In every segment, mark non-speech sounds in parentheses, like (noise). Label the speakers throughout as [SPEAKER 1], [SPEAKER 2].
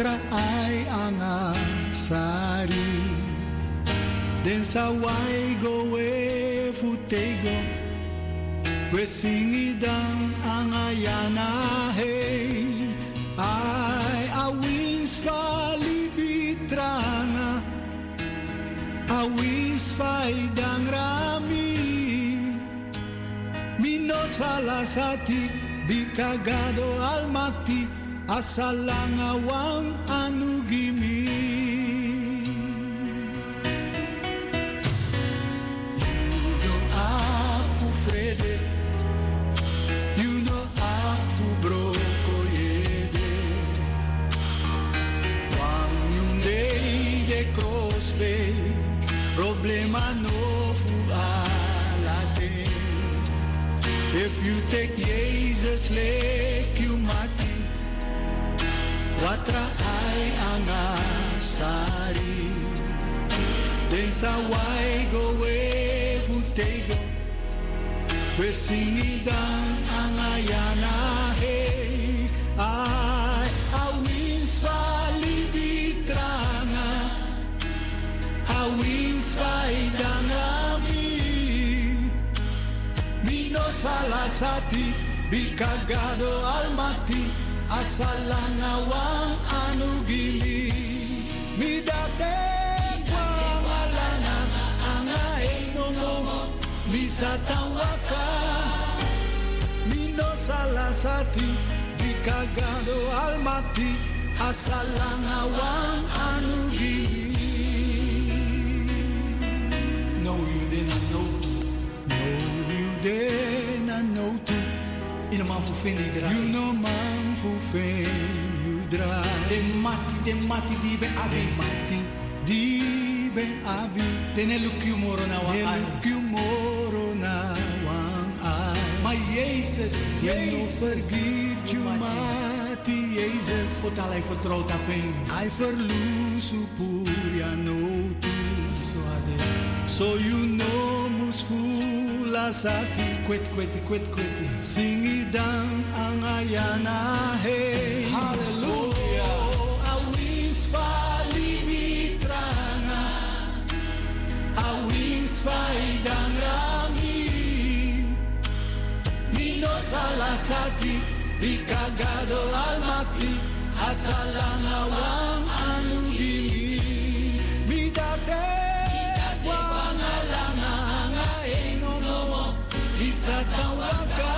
[SPEAKER 1] Watra ay ang sari. Den sa wai go we futego. We singidang ang ayana hey. Ay awis palibitranga. Awis faidang rami. Mino salasati bikagado almati asalangawang sa wai go we futego, we singidang ang ayana hey. Ay awins palibitranga, awins faidang amin. Mino salasati, bikagado almati, asalangawang anugili. Misatawaka. Mino salasati, bikagado almati, asalangawang anugili. No, you didn't know to. No, you didn't know to.
[SPEAKER 2] In een man voor vinden iedereen.
[SPEAKER 1] You know man fu fen you dry.
[SPEAKER 2] De mati, de mati die be
[SPEAKER 1] De
[SPEAKER 2] abi.
[SPEAKER 1] mati di be abi.
[SPEAKER 2] De ne lukju moro na wa
[SPEAKER 1] De
[SPEAKER 2] Jezus, Jezus.
[SPEAKER 1] forget you
[SPEAKER 2] Mati.
[SPEAKER 1] mati Jesus.
[SPEAKER 2] Wat al hij vertrouwt op een.
[SPEAKER 1] I verlusu puria no tu.
[SPEAKER 2] Zo ade.
[SPEAKER 1] So you know mus fula sati.
[SPEAKER 2] Kwet, kwet, kwet, kwet.
[SPEAKER 1] Singidang ang ayana hey.
[SPEAKER 2] Hallelujah.
[SPEAKER 1] salasati bikagado almati asalanawan anudi. Midate wanalana anga enonomo isatawaka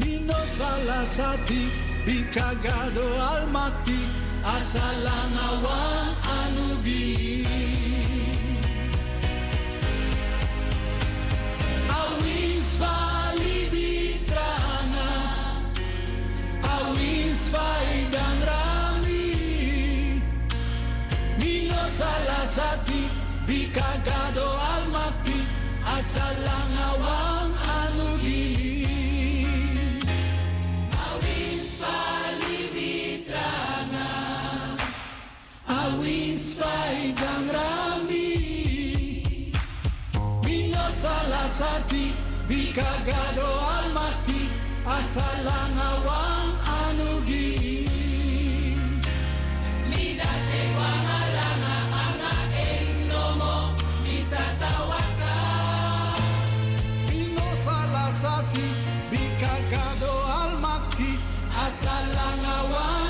[SPEAKER 1] mino salasati bikagado almati asalanawan anudi. baik dan rami Mino salasati Bika gado almakfi Asalang awang anu diri Awin spali bitranga Awin Mino salasati Bika gado almakfi Asalang awang anu Salangawa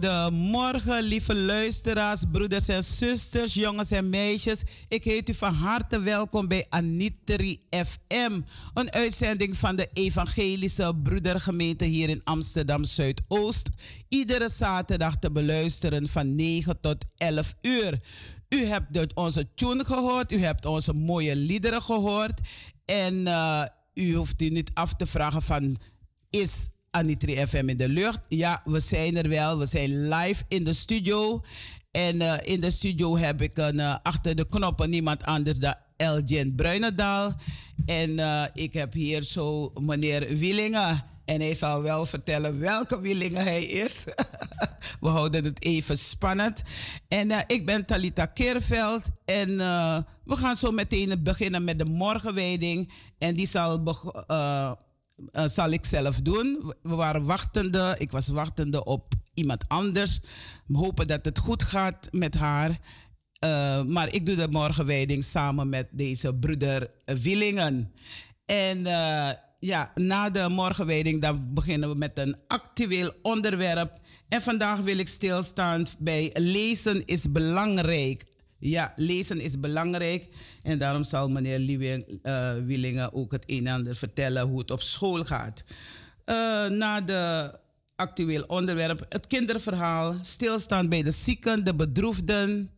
[SPEAKER 3] Goedemorgen, lieve luisteraars, broeders en zusters, jongens en meisjes. Ik heet u van harte welkom bij Anitri FM, een uitzending van de Evangelische Broedergemeente hier in Amsterdam Zuidoost. Iedere zaterdag te beluisteren van 9 tot 11 uur. U hebt onze tune gehoord, u hebt onze mooie liederen gehoord en uh, u hoeft u niet af te vragen van is Anitri FM in de lucht. Ja, we zijn er wel. We zijn live in de studio. En uh, in de studio heb ik een, uh, achter de knoppen niemand anders dan Elgin Bruinendaal. En uh, ik heb hier zo meneer Willingen. En hij zal wel vertellen welke Willingen hij is. (laughs) we houden het even spannend. En ik ben Talita Keerveld. En we gaan zo meteen beginnen met de morgenwijding. En die zal uh, zal ik zelf doen. We waren wachtende. Ik was wachtende op iemand anders. We hopen dat het goed gaat met haar. Uh, maar ik doe de morgenwijding samen met deze broeder Willingen. En uh, ja, na de morgenwijding dan beginnen we met een actueel onderwerp. En vandaag wil ik stilstaan bij lezen is belangrijk. Ja, lezen is belangrijk. En daarom zal meneer Liewing, uh, Willingen ook het een en ander vertellen hoe het op school gaat. Uh, na de actueel onderwerp, het kinderverhaal, stilstaan bij de zieken, de bedroefden,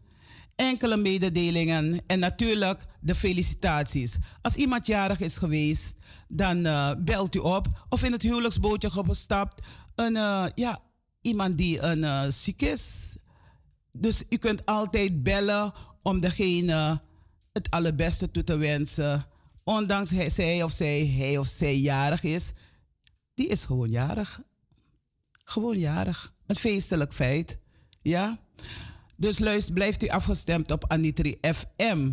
[SPEAKER 3] enkele mededelingen en natuurlijk de felicitaties. Als iemand jarig is geweest, dan uh, belt u op of in het huwelijksbootje gestapt. Een, ja, iemand die een, uh, ziek is. Dus u kunt altijd bellen om degene het allerbeste toe te wensen. Ondanks hij, zij of zij, hij of zij jarig is. Die is gewoon jarig. Gewoon jarig. Een feestelijk feit. Ja? Dus luister, blijft u afgestemd op Anitri FM.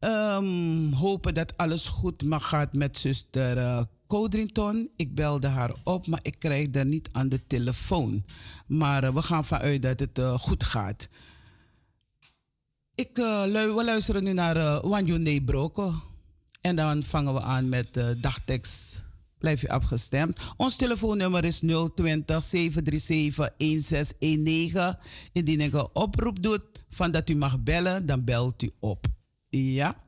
[SPEAKER 3] Um, hopen dat alles goed mag gaat met zuster uh, Codrington. Ik belde haar op, maar ik krijg haar niet aan de telefoon. Maar uh, we gaan vanuit dat het uh, goed gaat. Ik, uh, we luisteren nu naar uh, Wanjune Broko. En dan vangen we aan met uh, dagtekst. Blijf je afgestemd. Ons telefoonnummer is 020 737 1619. Indien ik een oproep doet van dat u mag bellen, dan belt u op. Ja.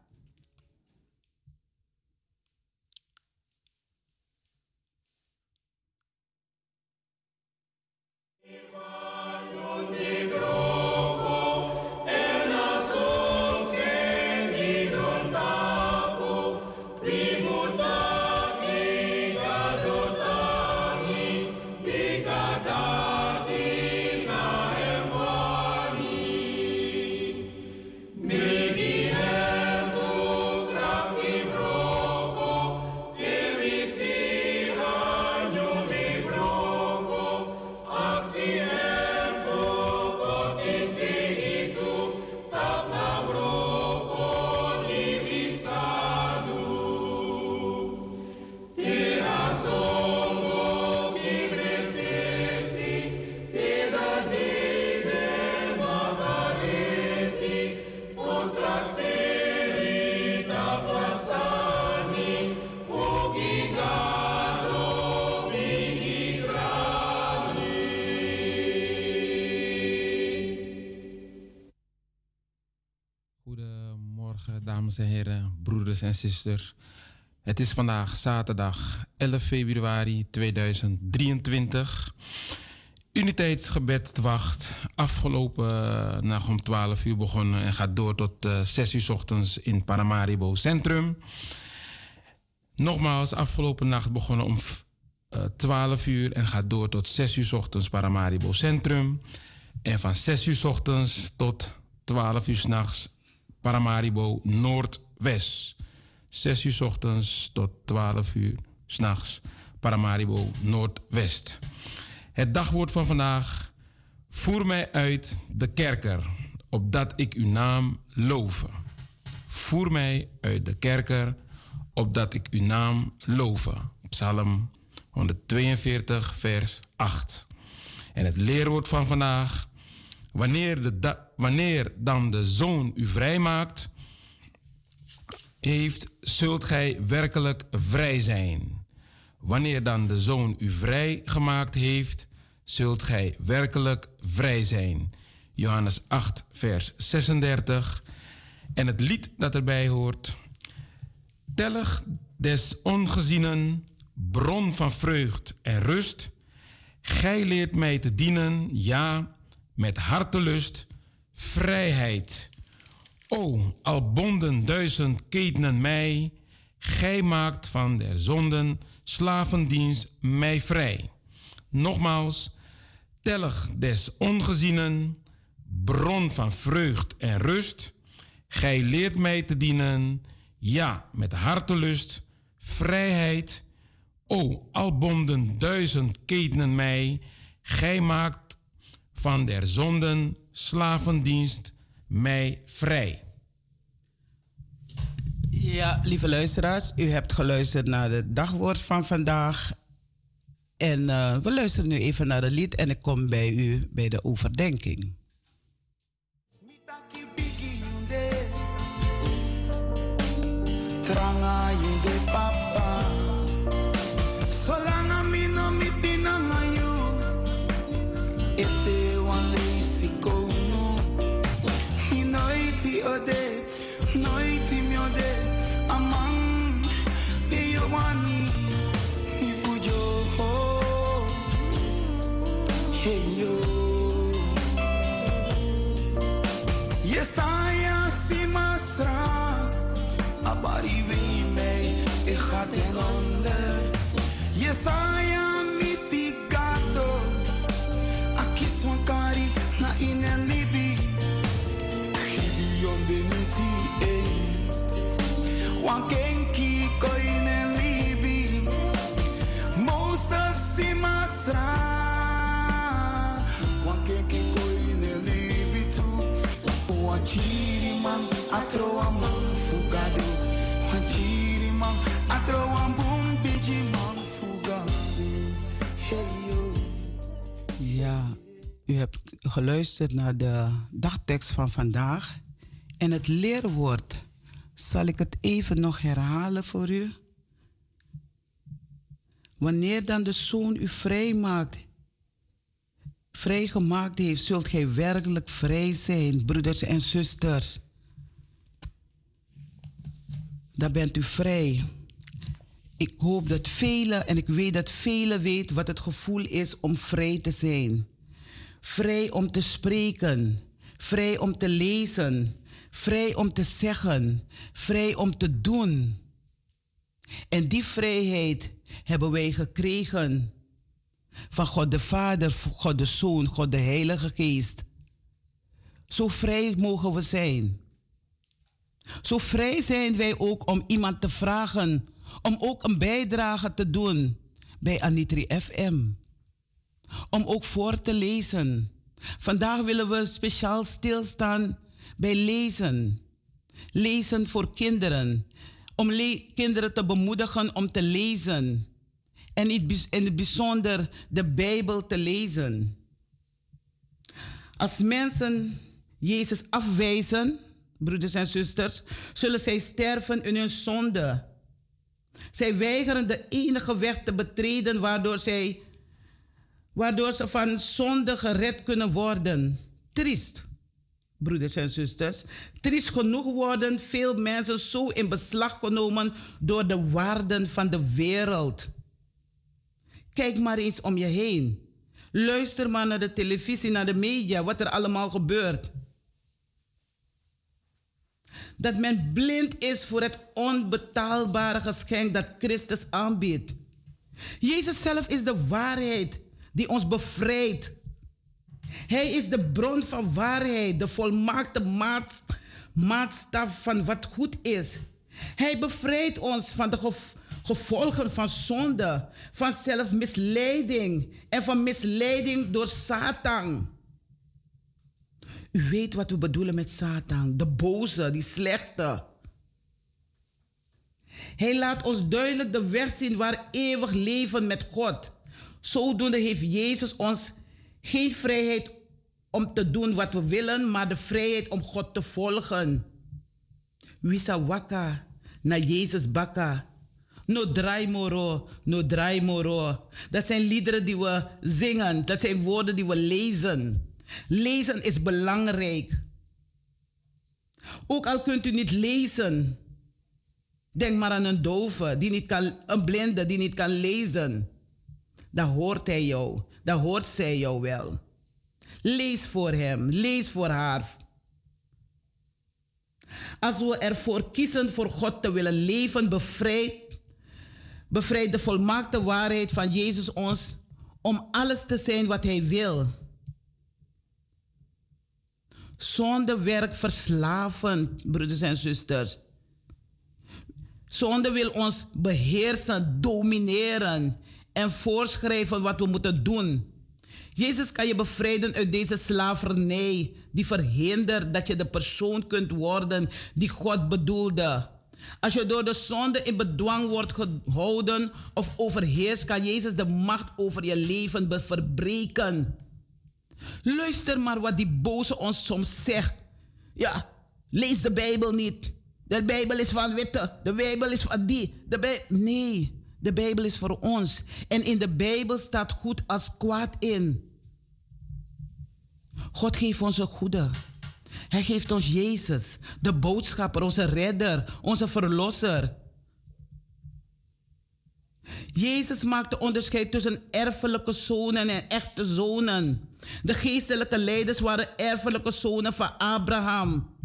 [SPEAKER 4] Dames en heren, broeders en zusters. Het is vandaag zaterdag 11 februari 2023. Uniteitsgebed wacht. Afgelopen nacht om 12 uur begonnen en gaat door tot uh, 6 uur ochtends in Paramaribo Centrum. Nogmaals, afgelopen nacht begonnen om uh, 12 uur en gaat door tot 6 uur ochtends Paramaribo Centrum. En van 6 uur ochtends tot 12 uur s'nachts Paramaribo Noordwest. 6 uur s ochtends tot 12 uur s'nachts. Paramaribo Noordwest. Het dagwoord van vandaag. Voer mij uit de kerker, opdat ik uw naam loven. Voer mij uit de kerker, opdat ik uw naam loven. Psalm 142, vers 8. En het leerwoord van vandaag. Wanneer, de wanneer dan de zoon u vrijmaakt, heeft, zult gij werkelijk vrij zijn. Wanneer dan de zoon u vrij gemaakt heeft, zult gij werkelijk vrij zijn. Johannes 8, vers 36. En het lied dat erbij hoort. Tellig des ongezienen, bron van vreugd en rust. Gij leert mij te dienen, ja, met hartelust, vrijheid. O, al bonden duizend ketenen mij, gij maakt van der zonden slavendienst mij vrij. Nogmaals, tellig des ongezienen, bron van vreugd en rust. Gij leert mij te dienen, ja, met hartelust, vrijheid. O, al bonden duizend ketenen mij, gij maakt van der zonden slavendienst mij vrij.
[SPEAKER 3] Ja, lieve luisteraars, u hebt geluisterd naar het dagwoord van vandaag. En uh, we luisteren nu even naar het lied en ik kom bij u bij de overdenking.
[SPEAKER 5] Tranga
[SPEAKER 3] u hebt geluisterd naar de dagtekst van vandaag. En het leerwoord, zal ik het even nog herhalen voor u? Wanneer dan de Zoon u vrij maakt, vrijgemaakt heeft, zult gij werkelijk vrij zijn, broeders en zusters. Dan bent u vrij. Ik hoop dat velen, en ik weet dat velen weten wat het gevoel is om vrij te zijn. Vrij om te spreken, vrij om te lezen, vrij om te zeggen, vrij om te doen. En die vrijheid hebben wij gekregen van God de Vader, God de Zoon, God de Heilige Geest. Zo vrij mogen we zijn. Zo vrij zijn wij ook om iemand te vragen om ook een bijdrage te doen bij Anitri FM. Om ook voor te lezen. Vandaag willen we speciaal stilstaan bij lezen. Lezen voor kinderen. Om kinderen te bemoedigen om te lezen. En in het bijzonder de Bijbel te lezen. Als mensen Jezus afwijzen, broeders en zusters, zullen zij sterven in hun zonde. Zij weigeren de enige weg te betreden waardoor, zij, waardoor ze van zonde gered kunnen worden. Triest, broeders en zusters. Triest genoeg worden veel mensen zo in beslag genomen door de waarden van de wereld. Kijk maar eens om je heen. Luister maar naar de televisie, naar de media, wat er allemaal gebeurt. Dat men blind is voor het onbetaalbare geschenk dat Christus aanbiedt. Jezus zelf is de waarheid die ons bevrijdt. Hij is de bron van waarheid, de volmaakte maat, maatstaf van wat goed is. Hij bevrijdt ons van de gev gevolgen van zonde, van zelfmisleiding en van misleiding door Satan. U weet wat we bedoelen met Satan, de boze, die slechte. Hij laat ons duidelijk de weg zien waar eeuwig leven met God. Zodoende heeft Jezus ons geen vrijheid om te doen wat we willen, maar de vrijheid om God te volgen. Wisa waka na Jezus baka. No draai moro, no draai moro. Dat zijn liederen die we zingen. Dat zijn woorden die we lezen. Lezen is belangrijk. Ook al kunt u niet lezen. Denk maar aan een dove, die niet kan, een blinde die niet kan lezen. Dan hoort hij jou. Dan hoort zij jou wel. Lees voor hem, lees voor haar. Als we ervoor kiezen voor God te willen leven, bevrijdt bevrijd de volmaakte waarheid van Jezus ons om alles te zijn wat Hij wil. Zonde werkt verslavend, broeders en zusters. Zonde wil ons beheersen, domineren en voorschrijven wat we moeten doen. Jezus kan je bevrijden uit deze slavernij die verhindert dat je de persoon kunt worden die God bedoelde. Als je door de zonde in bedwang wordt gehouden of overheerst, kan Jezus de macht over je leven verbreken. Luister maar wat die boze ons soms zegt. Ja, lees de Bijbel niet. De Bijbel is van witte. De Bijbel is van die. De. Nee, de Bijbel is voor ons. En in de Bijbel staat goed als kwaad in. God geeft ons een goede. Hij geeft ons Jezus, de boodschapper, onze redder, onze verlosser. Jezus maakte onderscheid tussen erfelijke zonen en echte zonen. De geestelijke leiders waren erfelijke zonen van Abraham.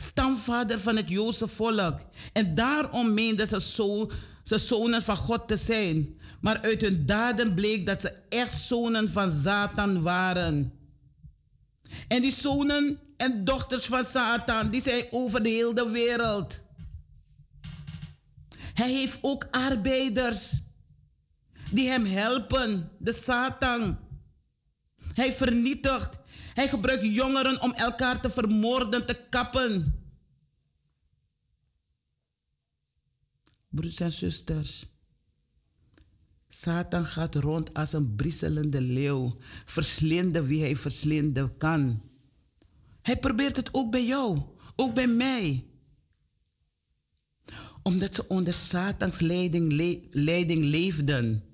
[SPEAKER 3] Stamvader van het Joodse volk. En daarom meenden ze, zo, ze zonen van God te zijn. Maar uit hun daden bleek dat ze echt zonen van Satan waren. En die zonen en dochters van Satan, die zijn over de hele wereld. Hij heeft ook arbeiders die hem helpen, de Satan. Hij vernietigt. Hij gebruikt jongeren om elkaar te vermoorden, te kappen. Broers en zusters. Satan gaat rond als een brisselende leeuw, verslinden wie hij verslinden kan. Hij probeert het ook bij jou, ook bij mij. Omdat ze onder Satans leiding, leiding leefden.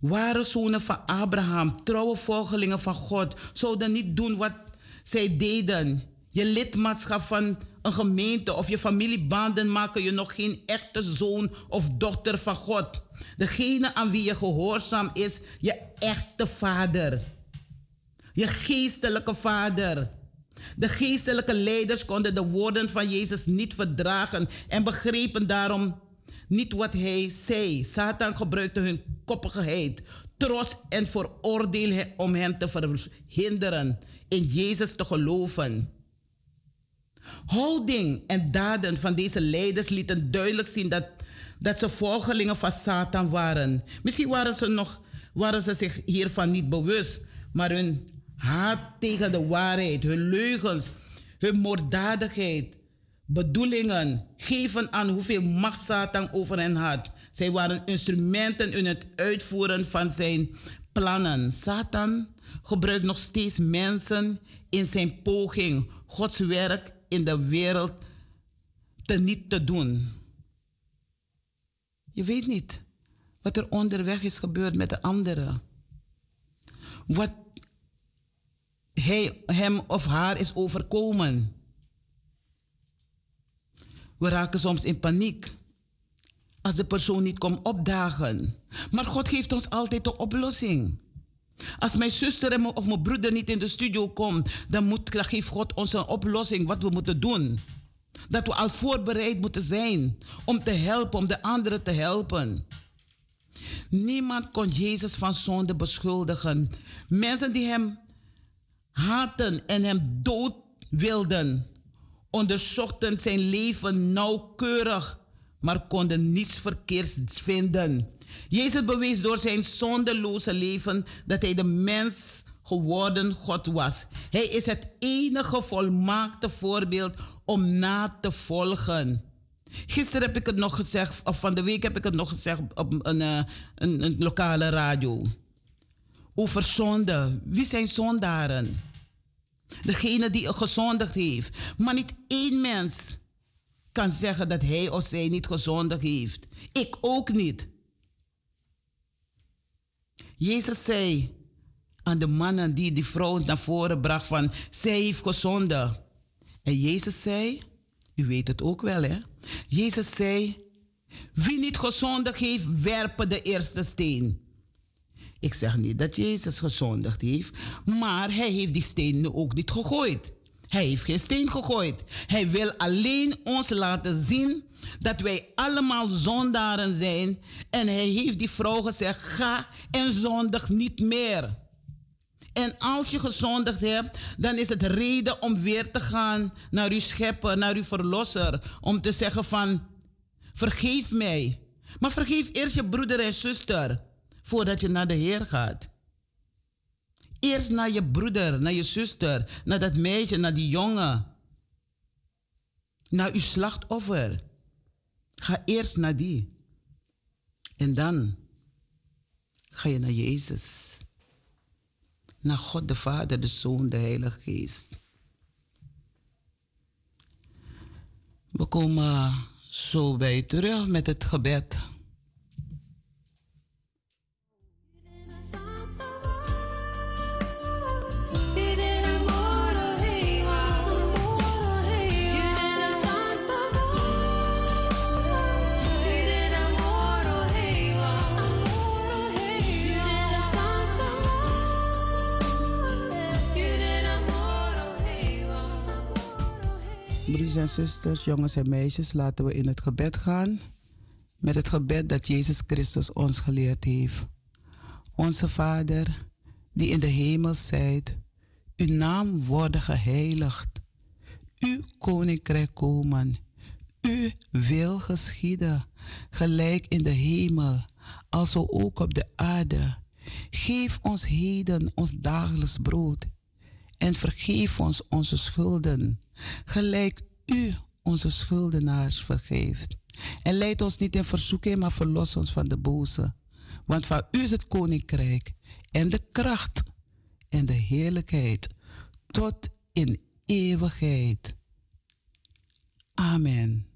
[SPEAKER 3] Waren zonen van Abraham, trouwe volgelingen van God, zouden niet doen wat zij deden. Je lidmaatschap van een gemeente of je familiebanden maken je nog geen echte zoon of dochter van God. Degene aan wie je gehoorzaam is, je echte vader. Je geestelijke vader. De geestelijke leiders konden de woorden van Jezus niet verdragen en begrepen daarom niet wat hij zei. Satan gebruikte hun koppigheid, trots en veroordeel om hen te verhinderen in Jezus te geloven. Houding en daden van deze leiders lieten duidelijk zien dat dat ze volgelingen van Satan waren. Misschien waren ze, nog, waren ze zich hiervan niet bewust, maar hun haat tegen de waarheid, hun leugens, hun moorddadigheid, bedoelingen geven aan hoeveel macht Satan over hen had. Zij waren instrumenten in het uitvoeren van zijn plannen. Satan gebruikt nog steeds mensen in zijn poging Gods werk in de wereld te niet te doen. Je weet niet wat er onderweg is gebeurd met de anderen. Wat hij, hem of haar is overkomen. We raken soms in paniek als de persoon niet komt opdagen. Maar God geeft ons altijd de oplossing. Als mijn zuster of mijn broeder niet in de studio komt, dan, dan geeft God ons een oplossing wat we moeten doen. Dat we al voorbereid moeten zijn om te helpen, om de anderen te helpen. Niemand kon Jezus van zonde beschuldigen. Mensen die hem haten en hem dood wilden, onderzochten zijn leven nauwkeurig, maar konden niets verkeerds vinden. Jezus bewees door zijn zondeloze leven dat hij de mens geworden God was. Hij is het enige volmaakte voorbeeld om na te volgen. Gisteren heb ik het nog gezegd, of van de week heb ik het nog gezegd op een, eh, een, een lokale radio. Over zonde. Wie zijn zondaren? Degene die gezondigd heeft. Maar niet één mens kan zeggen dat hij of zij niet gezondigd heeft. Ik ook niet. Jezus zei aan de mannen die die vrouw naar voren bracht van zij heeft gezondigd. En Jezus zei, u weet het ook wel hè. Jezus zei, wie niet gezondigd heeft, werpen de eerste steen. Ik zeg niet dat Jezus gezondigd heeft, maar hij heeft die steen ook niet gegooid. Hij heeft geen steen gegooid. Hij wil alleen ons laten zien dat wij allemaal zondaren zijn. En hij heeft die vrouw gezegd: ga en zondig niet meer. En als je gezondigd hebt, dan is het reden om weer te gaan naar uw schepper, naar uw verlosser. Om te zeggen van, vergeef mij. Maar vergeef eerst je broeder en zuster voordat je naar de Heer gaat. Eerst naar je broeder, naar je zuster, naar dat meisje, naar die jongen. Naar uw slachtoffer. Ga eerst naar die. En dan ga je naar Jezus. Naar God de Vader, de Zoon, de Heilige Geest. We komen zo bij terug met het gebed. Broeders en zusters, jongens en meisjes, laten we in het gebed gaan. Met het gebed dat Jezus Christus ons geleerd heeft. Onze Vader, die in de hemel zijt, uw naam worden geheiligd. Uw koninkrijk komen. Uw wil geschieden, gelijk in de hemel, alzo ook op de aarde. Geef ons heden ons dagelijks brood en vergeef ons onze schulden, gelijk u onze schuldenaars vergeeft. En leid ons niet in verzoeking, maar verlos ons van de boze. Want van u is het koninkrijk en de kracht en de heerlijkheid tot in eeuwigheid. Amen.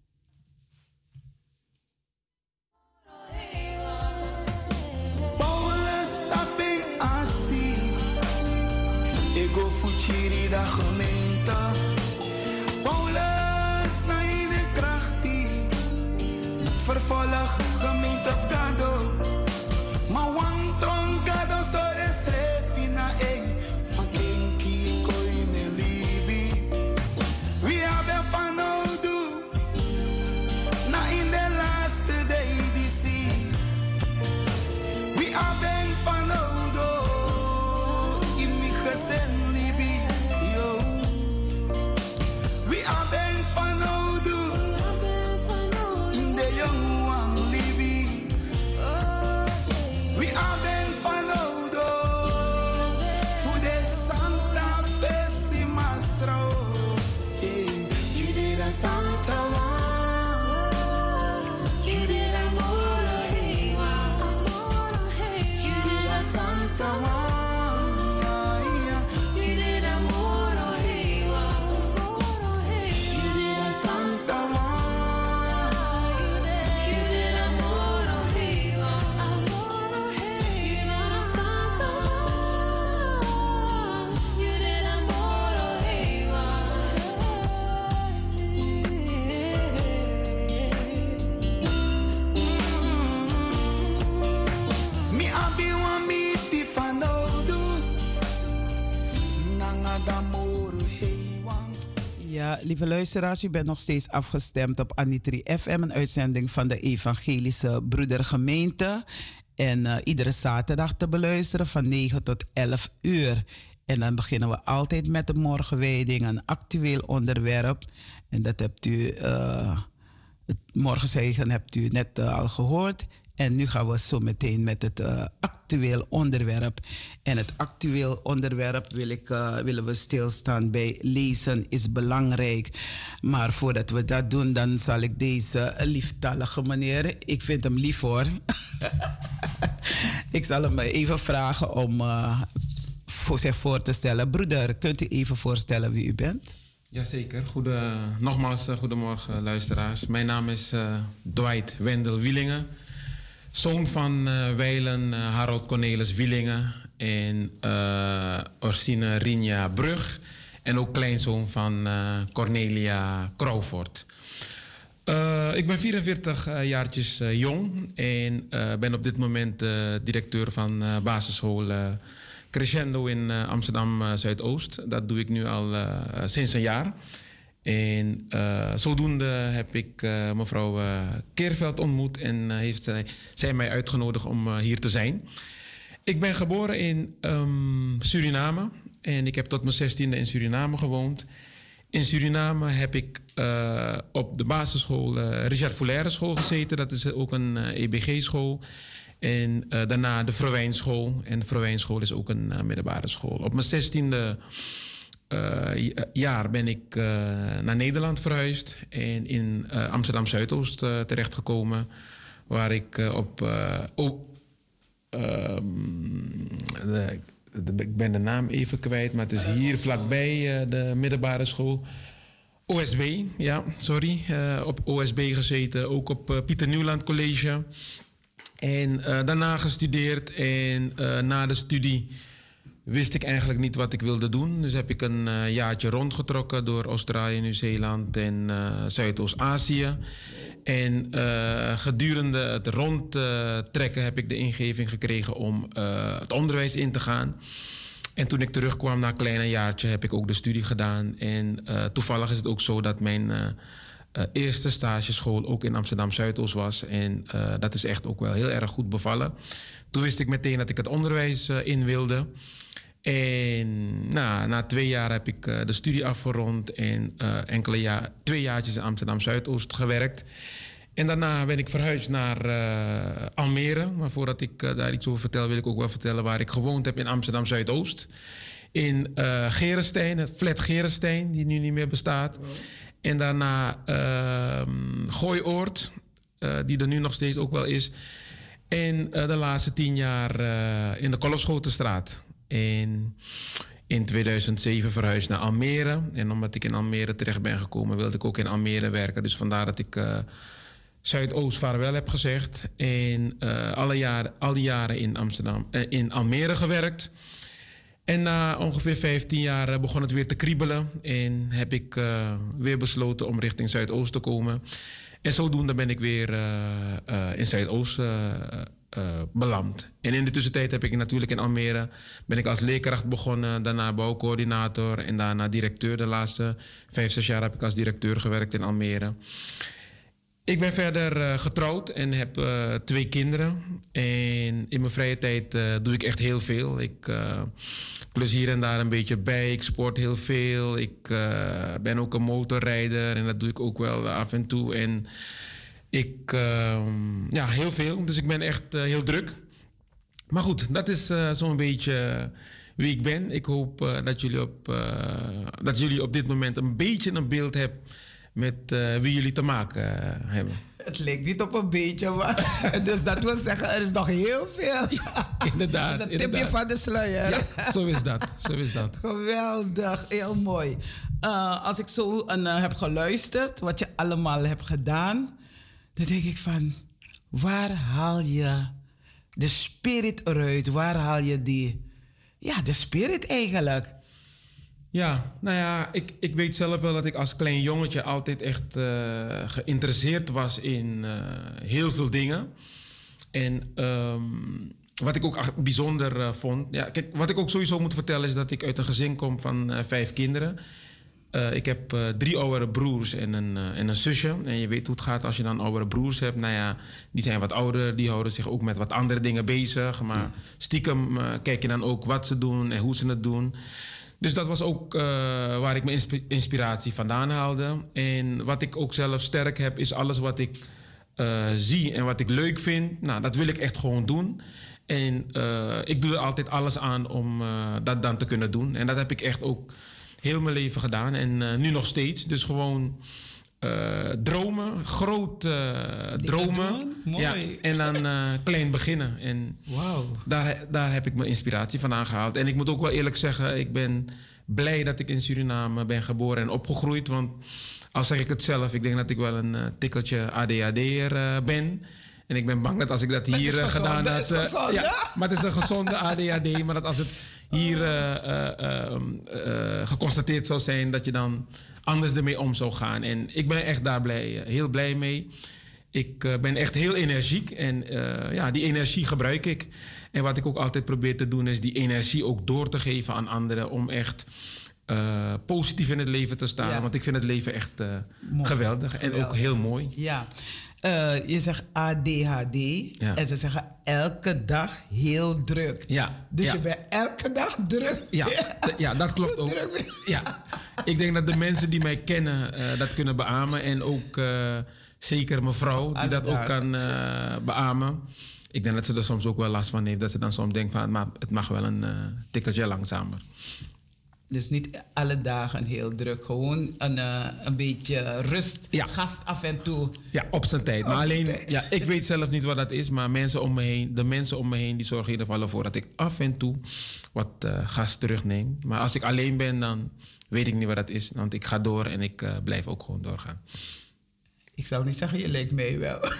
[SPEAKER 3] Lieve luisteraars, u bent nog steeds afgestemd op Anitri FM, een uitzending van de Evangelische Broedergemeente. En eh, iedere zaterdag te beluisteren van 9 tot 11 uur. En dan beginnen we altijd met de morgenwijding, een actueel onderwerp. En dat hebt u, eh, het morgenzegen hebt u net eh, al gehoord. En nu gaan we zo meteen met het eh, actueel onderwerp. En het actueel onderwerp wil ik, eh, willen we stilstaan bij lezen is belangrijk. Maar voordat we dat doen, dan zal ik deze lieftallige meneer, ik vind hem lief hoor. (laughs) ik zal hem even vragen om eh, voor zich voor te stellen. Broeder, kunt u even voorstellen wie u bent?
[SPEAKER 4] Jazeker. Goede, nogmaals, uh, goedemorgen luisteraars. Mijn naam is uh, Dwight Wendel Wielingen. Zoon van uh, Weilen Harold Cornelis Wielingen en Orsine Rinja Brug. En ook kleinzoon van Cornelia Crawford. ik ben 44 jaartjes jong en ben op dit moment directeur van basisschool Crescendo in Amsterdam Zuidoost. Dat doe ik nu al sinds een jaar. En zodoende heb ik mevrouw Keerveld ontmoet en heeft zij, zij mij uitgenodigd om hier te zijn. Ik ben geboren in um, Suriname en ik heb tot mijn zestiende in Suriname gewoond. In Suriname heb ik op de basisschool Richard Foulaire school gezeten. Dat is ook een EBG-school. En uh, daarna de Verwijnschool. En de Verwijnschool is ook een uh, middelbare school. Op mijn zestiende uh, jaar ben ik naar Nederland verhuisd. En in Amsterdam Zuidoost terechtgekomen. Waar ik op. Oh, de, de, ik ben de naam even kwijt, maar het is hier vlakbij de middelbare school. OSB, ja, sorry. op OSB gezeten, ook op Pieter Nieuwland College. En daarna gestudeerd en na de studie wist ik eigenlijk niet wat ik wilde doen. Dus heb ik een uh, jaartje rondgetrokken door Australië, Nieuw-Zeeland en Zuidoost-Azië. En gedurende het rondtrekken heb ik de ingeving gekregen om het onderwijs in te gaan. En toen ik terugkwam na een klein jaartje heb ik ook de studie gedaan. En toevallig is het ook zo dat mijn eerste stageschool ook in Amsterdam Zuidoost was. En dat is echt ook wel heel erg goed bevallen. Toen wist ik meteen dat ik het onderwijs uh, in wilde. En nou, na twee jaar heb ik de studie afgerond en enkele jaar, twee jaartjes in Amsterdam Zuidoost gewerkt. En daarna ben ik verhuisd naar Almere. Maar voordat ik daar iets over vertel, wil ik ook wel vertellen waar ik gewoond heb in Amsterdam Zuidoost. In uh, Gerenstein, het flat Gerenstein, die nu niet meer bestaat. En daarna uh, Gooioord, uh, die er nu nog steeds ook wel is. En uh, de laatste tien jaar uh, in de Kolfschotenstraat. En in 2007 verhuisd naar Almere. En omdat ik in Almere terecht ben gekomen, wilde ik ook in Almere werken. Dus vandaar dat ik Zuidoost vaarwel heb gezegd. En alle jaren, al die jaren in, Amsterdam, in Almere gewerkt. En na ongeveer 15 jaar eh, begon het weer te kriebelen. En heb ik uh, weer besloten om richting Zuidoost te komen. En zodoende ben ik weer uh, in Zuidoost beland. En in de tussentijd heb ik natuurlijk in Almere... ben ik als leerkracht begonnen, daarna bouwcoördinator... en daarna directeur. De laatste vijf, zes jaar heb ik als directeur gewerkt in Almere. Ik ben verder uh, getrouwd en heb uh, twee kinderen. En in mijn vrije tijd uh, doe ik echt heel veel. Ik plezier en daar een beetje bij. Ik sport heel veel. Ik ben ook een motorrijder en dat doe ik ook wel af en toe. En ik, ehm, ja, heel veel. Dus ik ben echt heel druk. Maar goed, dat is zo'n beetje wie ik ben. Ik hoop dat, jullie op, dat jullie op dit moment een beetje een beeld hebben met uh, wie jullie te maken uh, hebben.
[SPEAKER 3] Het leek niet op een beetje, maar (laughs) dus dat wil zeggen, er is nog heel veel.
[SPEAKER 4] Ja, inderdaad. (laughs)
[SPEAKER 3] Dat is een tipje van de sluier.
[SPEAKER 4] Ja, zo is dat. Zo is dat. (laughs)
[SPEAKER 3] Geweldig, heel mooi. Uh, als ik zo uh, heb geluisterd, wat je allemaal hebt gedaan, dan denk ik van, waar haal je de spirit eruit? Waar haal je die, ja, de spirit eigenlijk?
[SPEAKER 4] Ja, nou ja, ik, ik weet zelf wel dat ik als klein jongetje altijd echt uh, geïnteresseerd was in uh, heel veel dingen. En um, wat ik ook bijzonder uh, vond. Ja, kijk, wat ik ook sowieso moet vertellen is dat ik uit een gezin kom van vijf kinderen. ik heb drie oudere broers en een, en een zusje. En je weet hoe het gaat als je dan oudere broers hebt. Nou ja, die zijn wat ouder, die houden zich ook met wat andere dingen bezig. Maar stiekem kijk je dan ook wat ze doen en hoe ze het doen. Dus dat was ook uh, waar ik mijn inspiratie vandaan haalde. En wat ik ook zelf sterk heb, is alles wat ik uh, zie en wat ik leuk vind. Nou, dat wil ik echt gewoon doen. En uh, ik doe er altijd alles aan om dat dan te kunnen doen. En dat heb ik echt ook heel mijn leven gedaan. En nu nog steeds. Dus gewoon uh, dromen, groot uh, dromen. Ja, en dan uh, klein beginnen. En
[SPEAKER 3] wow.
[SPEAKER 4] daar, daar heb ik mijn inspiratie van aangehaald. En ik moet ook wel eerlijk zeggen, ik ben blij dat ik in Suriname ben geboren en opgegroeid. Want al zeg ik het zelf, ik denk dat ik wel een eh, tikkeltje ADHD'er eh ben. En ik ben bang dat als ik dat hier eh, gedaan had... eh, ja, maar het is een gezonde ADHD. Maar dat als het hier eh, eh, eh, geconstateerd zou zijn... dat je dan anders ermee om zou gaan. En ik ben echt daar blij, eh, heel blij mee. Ik eh, ben echt heel energiek en eh, ja, die energie gebruik ik. En wat ik ook altijd probeer te doen, is die energie ook door te geven aan anderen. Om echt positief in het leven te staan.
[SPEAKER 3] Ja.
[SPEAKER 4] Want ik vind het leven echt geweldig en ook heel mooi.
[SPEAKER 3] Ja. Eh, je zegt ADHD
[SPEAKER 4] Ja.
[SPEAKER 3] en ze zeggen elke dag heel druk.
[SPEAKER 4] Ja,
[SPEAKER 3] Dus
[SPEAKER 4] ja.
[SPEAKER 3] je bent elke dag druk.
[SPEAKER 4] Ja, ja, dat klopt (laughs) ook.
[SPEAKER 3] druk.
[SPEAKER 4] Ja. Ik denk dat de mensen die mij kennen eh, dat kunnen beamen. En ook eh, zeker mevrouw die dat ook kan beamen. Ik denk dat ze er soms ook wel last van heeft. Dat ze dan soms denkt van, maar het mag wel een tikkeltje langzamer.
[SPEAKER 3] Dus niet alle dagen heel druk. Gewoon een, eh, een beetje rust.
[SPEAKER 4] Ja.
[SPEAKER 3] Gast af en toe.
[SPEAKER 4] Ja, op zijn tijd. Maar alleen,
[SPEAKER 3] tijd.
[SPEAKER 4] ja, ik weet zelf niet wat dat is. Maar mensen om me heen, de mensen om me heen, die zorgen in ieder geval ervoor dat ik af en toe wat eh, gas terugneem. Maar als ik alleen ben, dan weet ik niet wat dat is. Want ik ga door en ik eh, blijf ook gewoon doorgaan.
[SPEAKER 3] Ik zal niet zeggen, je leek mij wel. (laughs)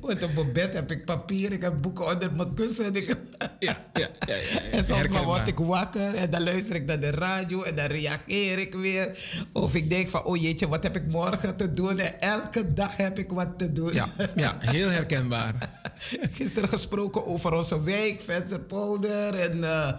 [SPEAKER 3] Want op mijn bed heb ik papier, ik heb boeken onder mijn kussen. Ik
[SPEAKER 4] Ja, ja, ja. ja. (laughs)
[SPEAKER 3] En soms word ik wakker en dan luister ik naar de radio en dan reageer ik weer. Of ik denk van, oh jeetje, wat heb ik morgen te doen? En elke dag heb ik wat te doen.
[SPEAKER 4] Ja, ja, heel herkenbaar. (laughs)
[SPEAKER 3] Gisteren gesproken over onze wijk, Vensterpolder. En, eh,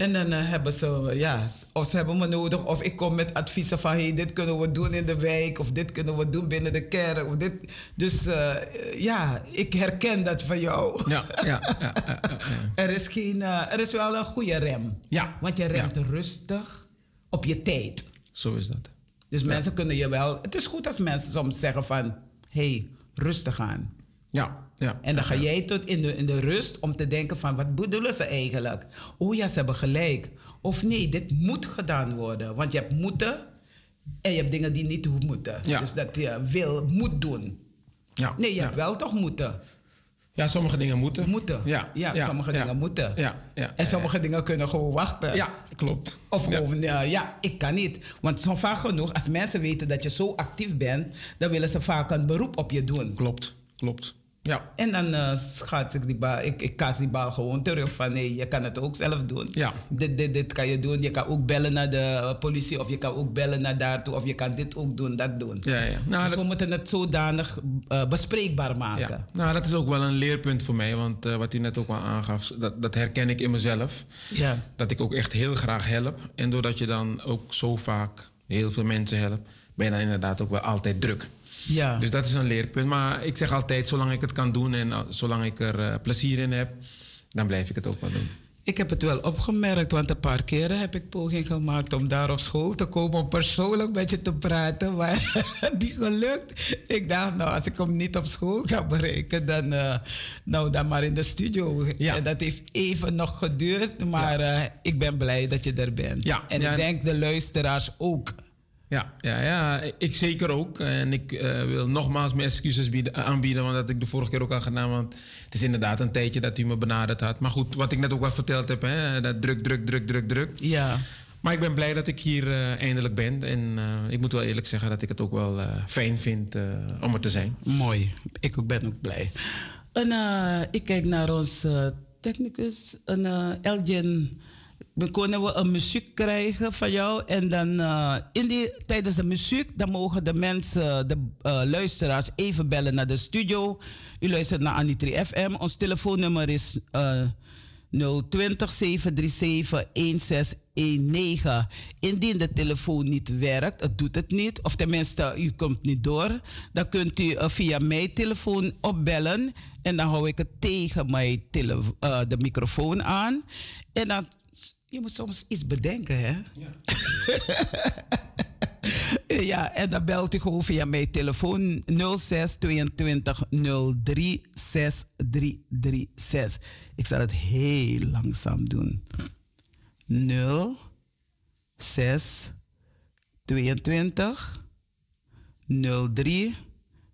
[SPEAKER 3] en dan eh, hebben ze, ja, of ze hebben me nodig. Of ik kom met adviezen van, hey, dit kunnen we doen in de wijk. Of dit kunnen we doen binnen de kerk. Of dit. Dus eh, ja, ik herken dat van jou.
[SPEAKER 4] Ja, ja, ja. (laughs)
[SPEAKER 3] Er is, geen, eh, er is wel een goede rem.
[SPEAKER 4] Ja.
[SPEAKER 3] Want je remt rustig op je tijd.
[SPEAKER 4] Zo is dat.
[SPEAKER 3] Dus mensen kunnen je wel... Het is goed als mensen soms zeggen van... hey, rustig aan.
[SPEAKER 4] Ja, ja.
[SPEAKER 3] En dan ga jij tot in de, in de rust om te denken van... wat bedoelen ze eigenlijk? Oh ja, ze hebben gelijk. Of nee, dit moet gedaan worden. Want je hebt moeten... en je hebt dingen die niet moeten.
[SPEAKER 4] Ja.
[SPEAKER 3] Dus dat je wil, moet doen.
[SPEAKER 4] Ja,
[SPEAKER 3] Nee, je hebt wel toch moeten.
[SPEAKER 4] Ja, sommige dingen moeten.
[SPEAKER 3] Moeten.
[SPEAKER 4] Ja,
[SPEAKER 3] ja, sommige
[SPEAKER 4] ja.
[SPEAKER 3] dingen moeten.
[SPEAKER 4] Ja, ja,
[SPEAKER 3] En sommige dingen kunnen gewoon wachten.
[SPEAKER 4] Ja, klopt.
[SPEAKER 3] Of gewoon, ja. ja, ik kan niet. Want zo vaak genoeg, als mensen weten dat je zo actief bent, dan willen ze vaak een beroep op je doen.
[SPEAKER 4] Klopt, klopt. Ja,
[SPEAKER 3] En dan schaats ik die bal, ik, ik kaas die bal gewoon terug van nee, je kan het ook zelf doen.
[SPEAKER 4] Ja.
[SPEAKER 3] Dit, dit, dit kan je doen. Je kan ook bellen naar de politie of je kan ook bellen naar daartoe of je kan dit ook doen, dat doen.
[SPEAKER 4] ja, ja. Nou,
[SPEAKER 3] dus
[SPEAKER 4] dat,
[SPEAKER 3] we moeten het zodanig eh, bespreekbaar maken.
[SPEAKER 4] ja. nou, dat is ook wel een leerpunt voor mij. Want eh, wat u net ook al aangaf, dat, dat herken ik in mezelf.
[SPEAKER 3] Ja.
[SPEAKER 4] Dat ik ook echt heel graag help. En doordat je dan ook zo vaak heel veel mensen helpt, ben je dan inderdaad ook wel altijd druk.
[SPEAKER 3] Ja.
[SPEAKER 4] Dus dat is een leerpunt. Maar ik zeg altijd, zolang ik het kan doen en uh, zolang ik er uh, plezier in heb, dan blijf ik het ook wel doen.
[SPEAKER 3] Ik heb het wel opgemerkt, want een paar keren heb ik poging gemaakt om daar op school te komen om persoonlijk met je te praten, maar (laughs) die gelukt. Ik dacht, nou, als ik hem niet op school kan bereiken, dan, uh, nou, dan maar in de studio.
[SPEAKER 4] Ja.
[SPEAKER 3] En dat heeft even nog geduurd, maar ja. uh, ik ben blij dat je er bent.
[SPEAKER 4] Ja.
[SPEAKER 3] En ik denk de luisteraars ook.
[SPEAKER 4] Ja, ja, ja, ik zeker ook. En ik uh, wil nogmaals mijn excuses bieden, aanbieden, want dat ik de vorige keer ook al gedaan. Want het is inderdaad een tijdje dat u me benaderd had. Maar goed, wat ik net ook wel verteld heb, hè, dat druk, druk, druk, druk, druk.
[SPEAKER 3] Ja.
[SPEAKER 4] Maar ik ben blij dat ik hier uh, eindelijk ben. En uh, ik moet wel eerlijk zeggen dat ik het ook wel fijn vind om er te zijn.
[SPEAKER 3] Mooi, ik ook ben ook blij. En ik kijk naar ons technicus, een Elgin. Dan kunnen we een muziek krijgen van jou. En dan uh, in die, tijdens de muziek, dan mogen de mensen, de uh, luisteraars, even bellen naar de studio. U luistert naar Anitri FM. Ons telefoonnummer is uh, 020 737 1619. Indien de telefoon niet werkt, het doet het niet, of tenminste u komt niet door, dan kunt u uh, via mijn telefoon opbellen. En dan hou ik het tegen mijn tele- de microfoon aan. En dan je moet soms iets bedenken, hè? Ja. (laughs) ja, en dan belt u gewoon via mijn telefoon 06 22 03 6336. Ik zal het heel langzaam doen. 0 6 22 03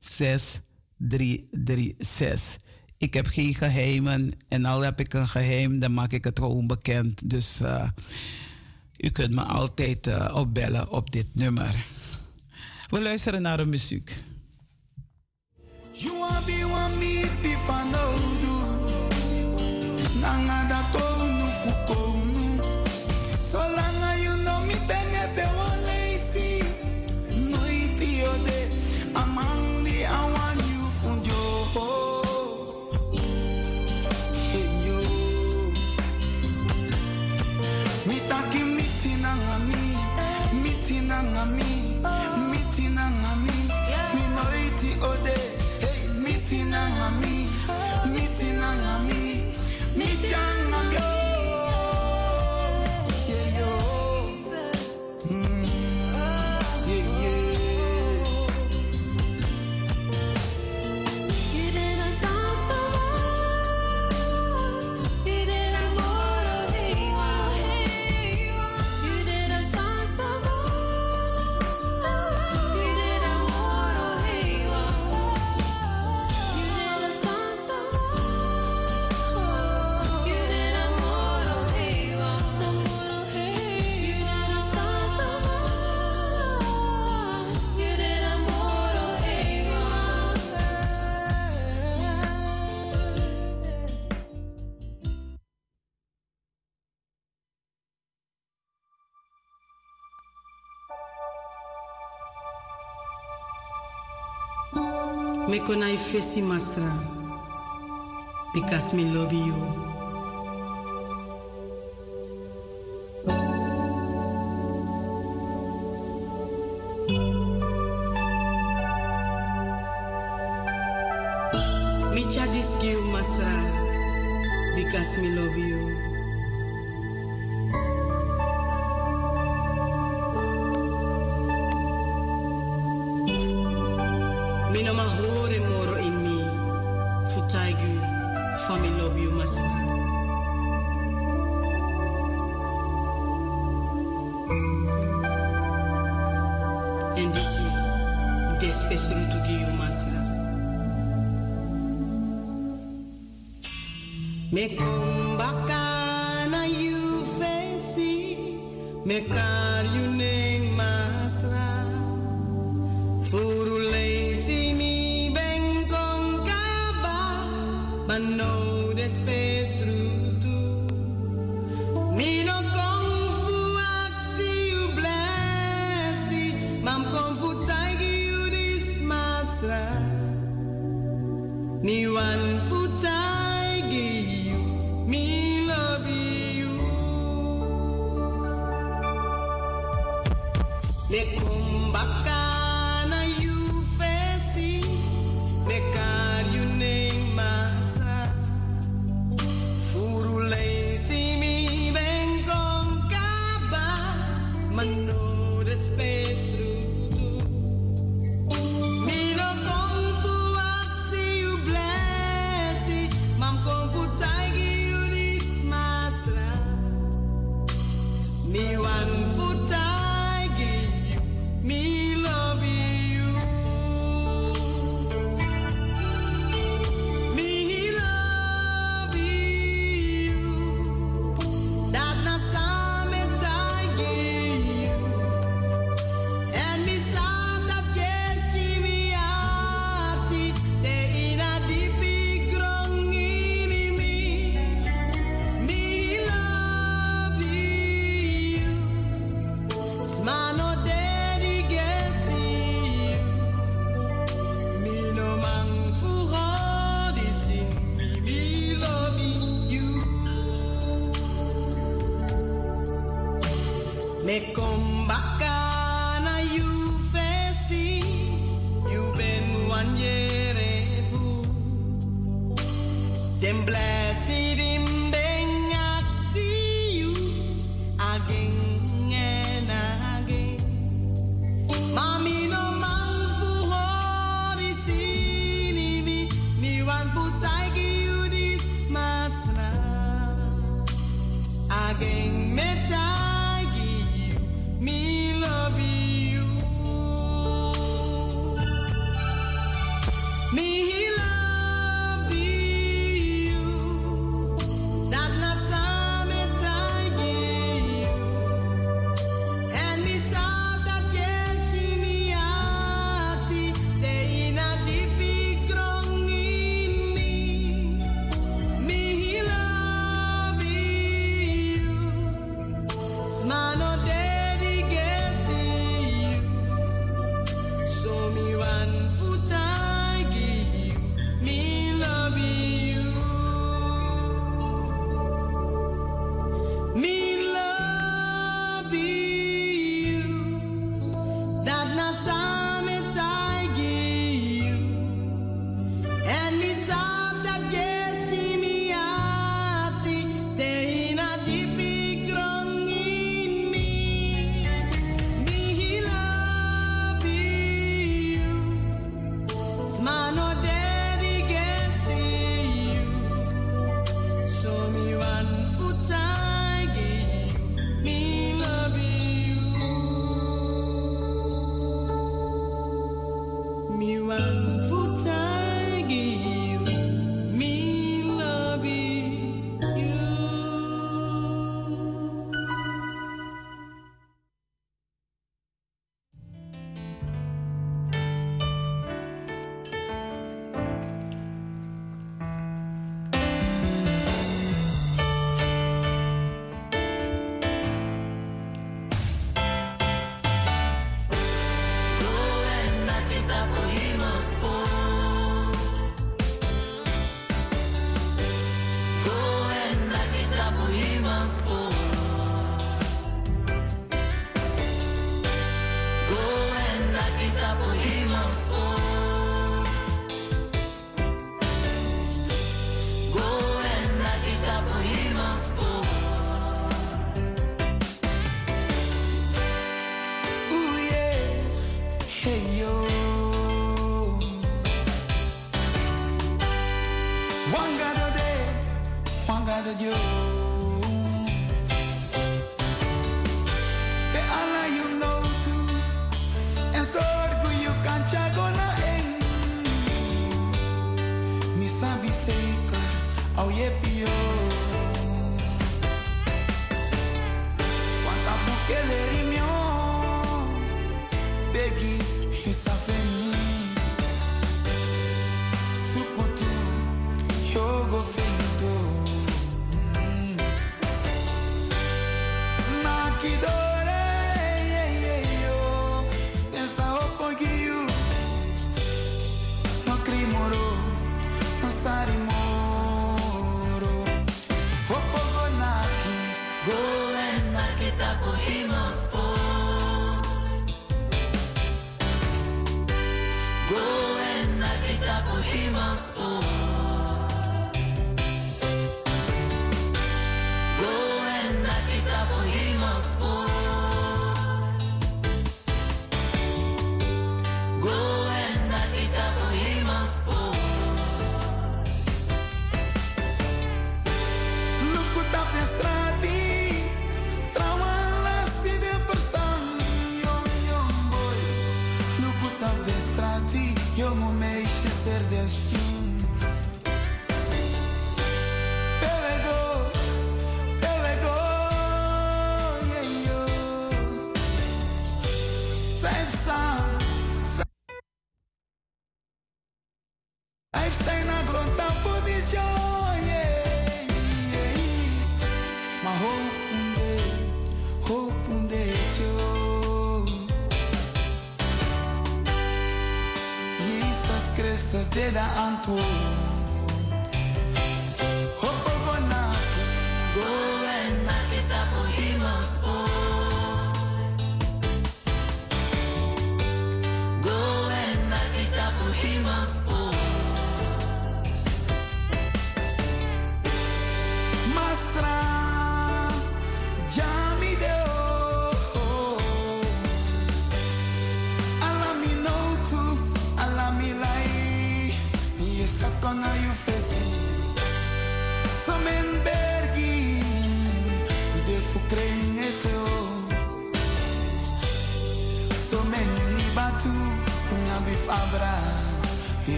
[SPEAKER 3] 6336.
[SPEAKER 5] Ik heb geen geheimen. En al heb ik een geheim, dan maak ik het gewoon bekend. Dus uh, u kunt me altijd uh, opbellen op dit nummer. We luisteren naar de muziek. You. Me
[SPEAKER 6] konai fesi masra. Because me love you. Me chadis give masra. Because me love you.
[SPEAKER 1] Me love you.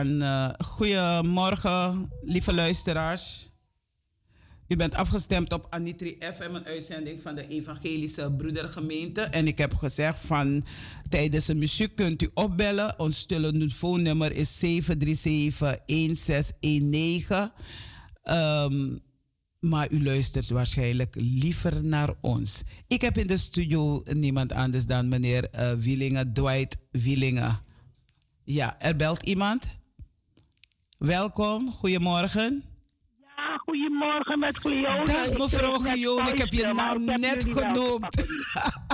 [SPEAKER 3] Eh goedemorgen, lieve luisteraars. U bent afgestemd op Anitri FM, een uitzending van de Evangelische Broedergemeente. En ik heb gezegd van tijdens de muziek kunt u opbellen. Ons telefoonnummer is 737-1619. Ehm, maar u luistert waarschijnlijk liever naar ons. Ik heb in de studio niemand anders dan meneer eh Wielingen, Dwight Wielingen. Ja, er belt iemand. Welkom, goedemorgen.
[SPEAKER 7] Ja, goedemorgen met Cleone.
[SPEAKER 3] Dag mevrouw Guillaume, ik heb je
[SPEAKER 7] maar
[SPEAKER 3] naam
[SPEAKER 7] heb
[SPEAKER 3] net genoemd.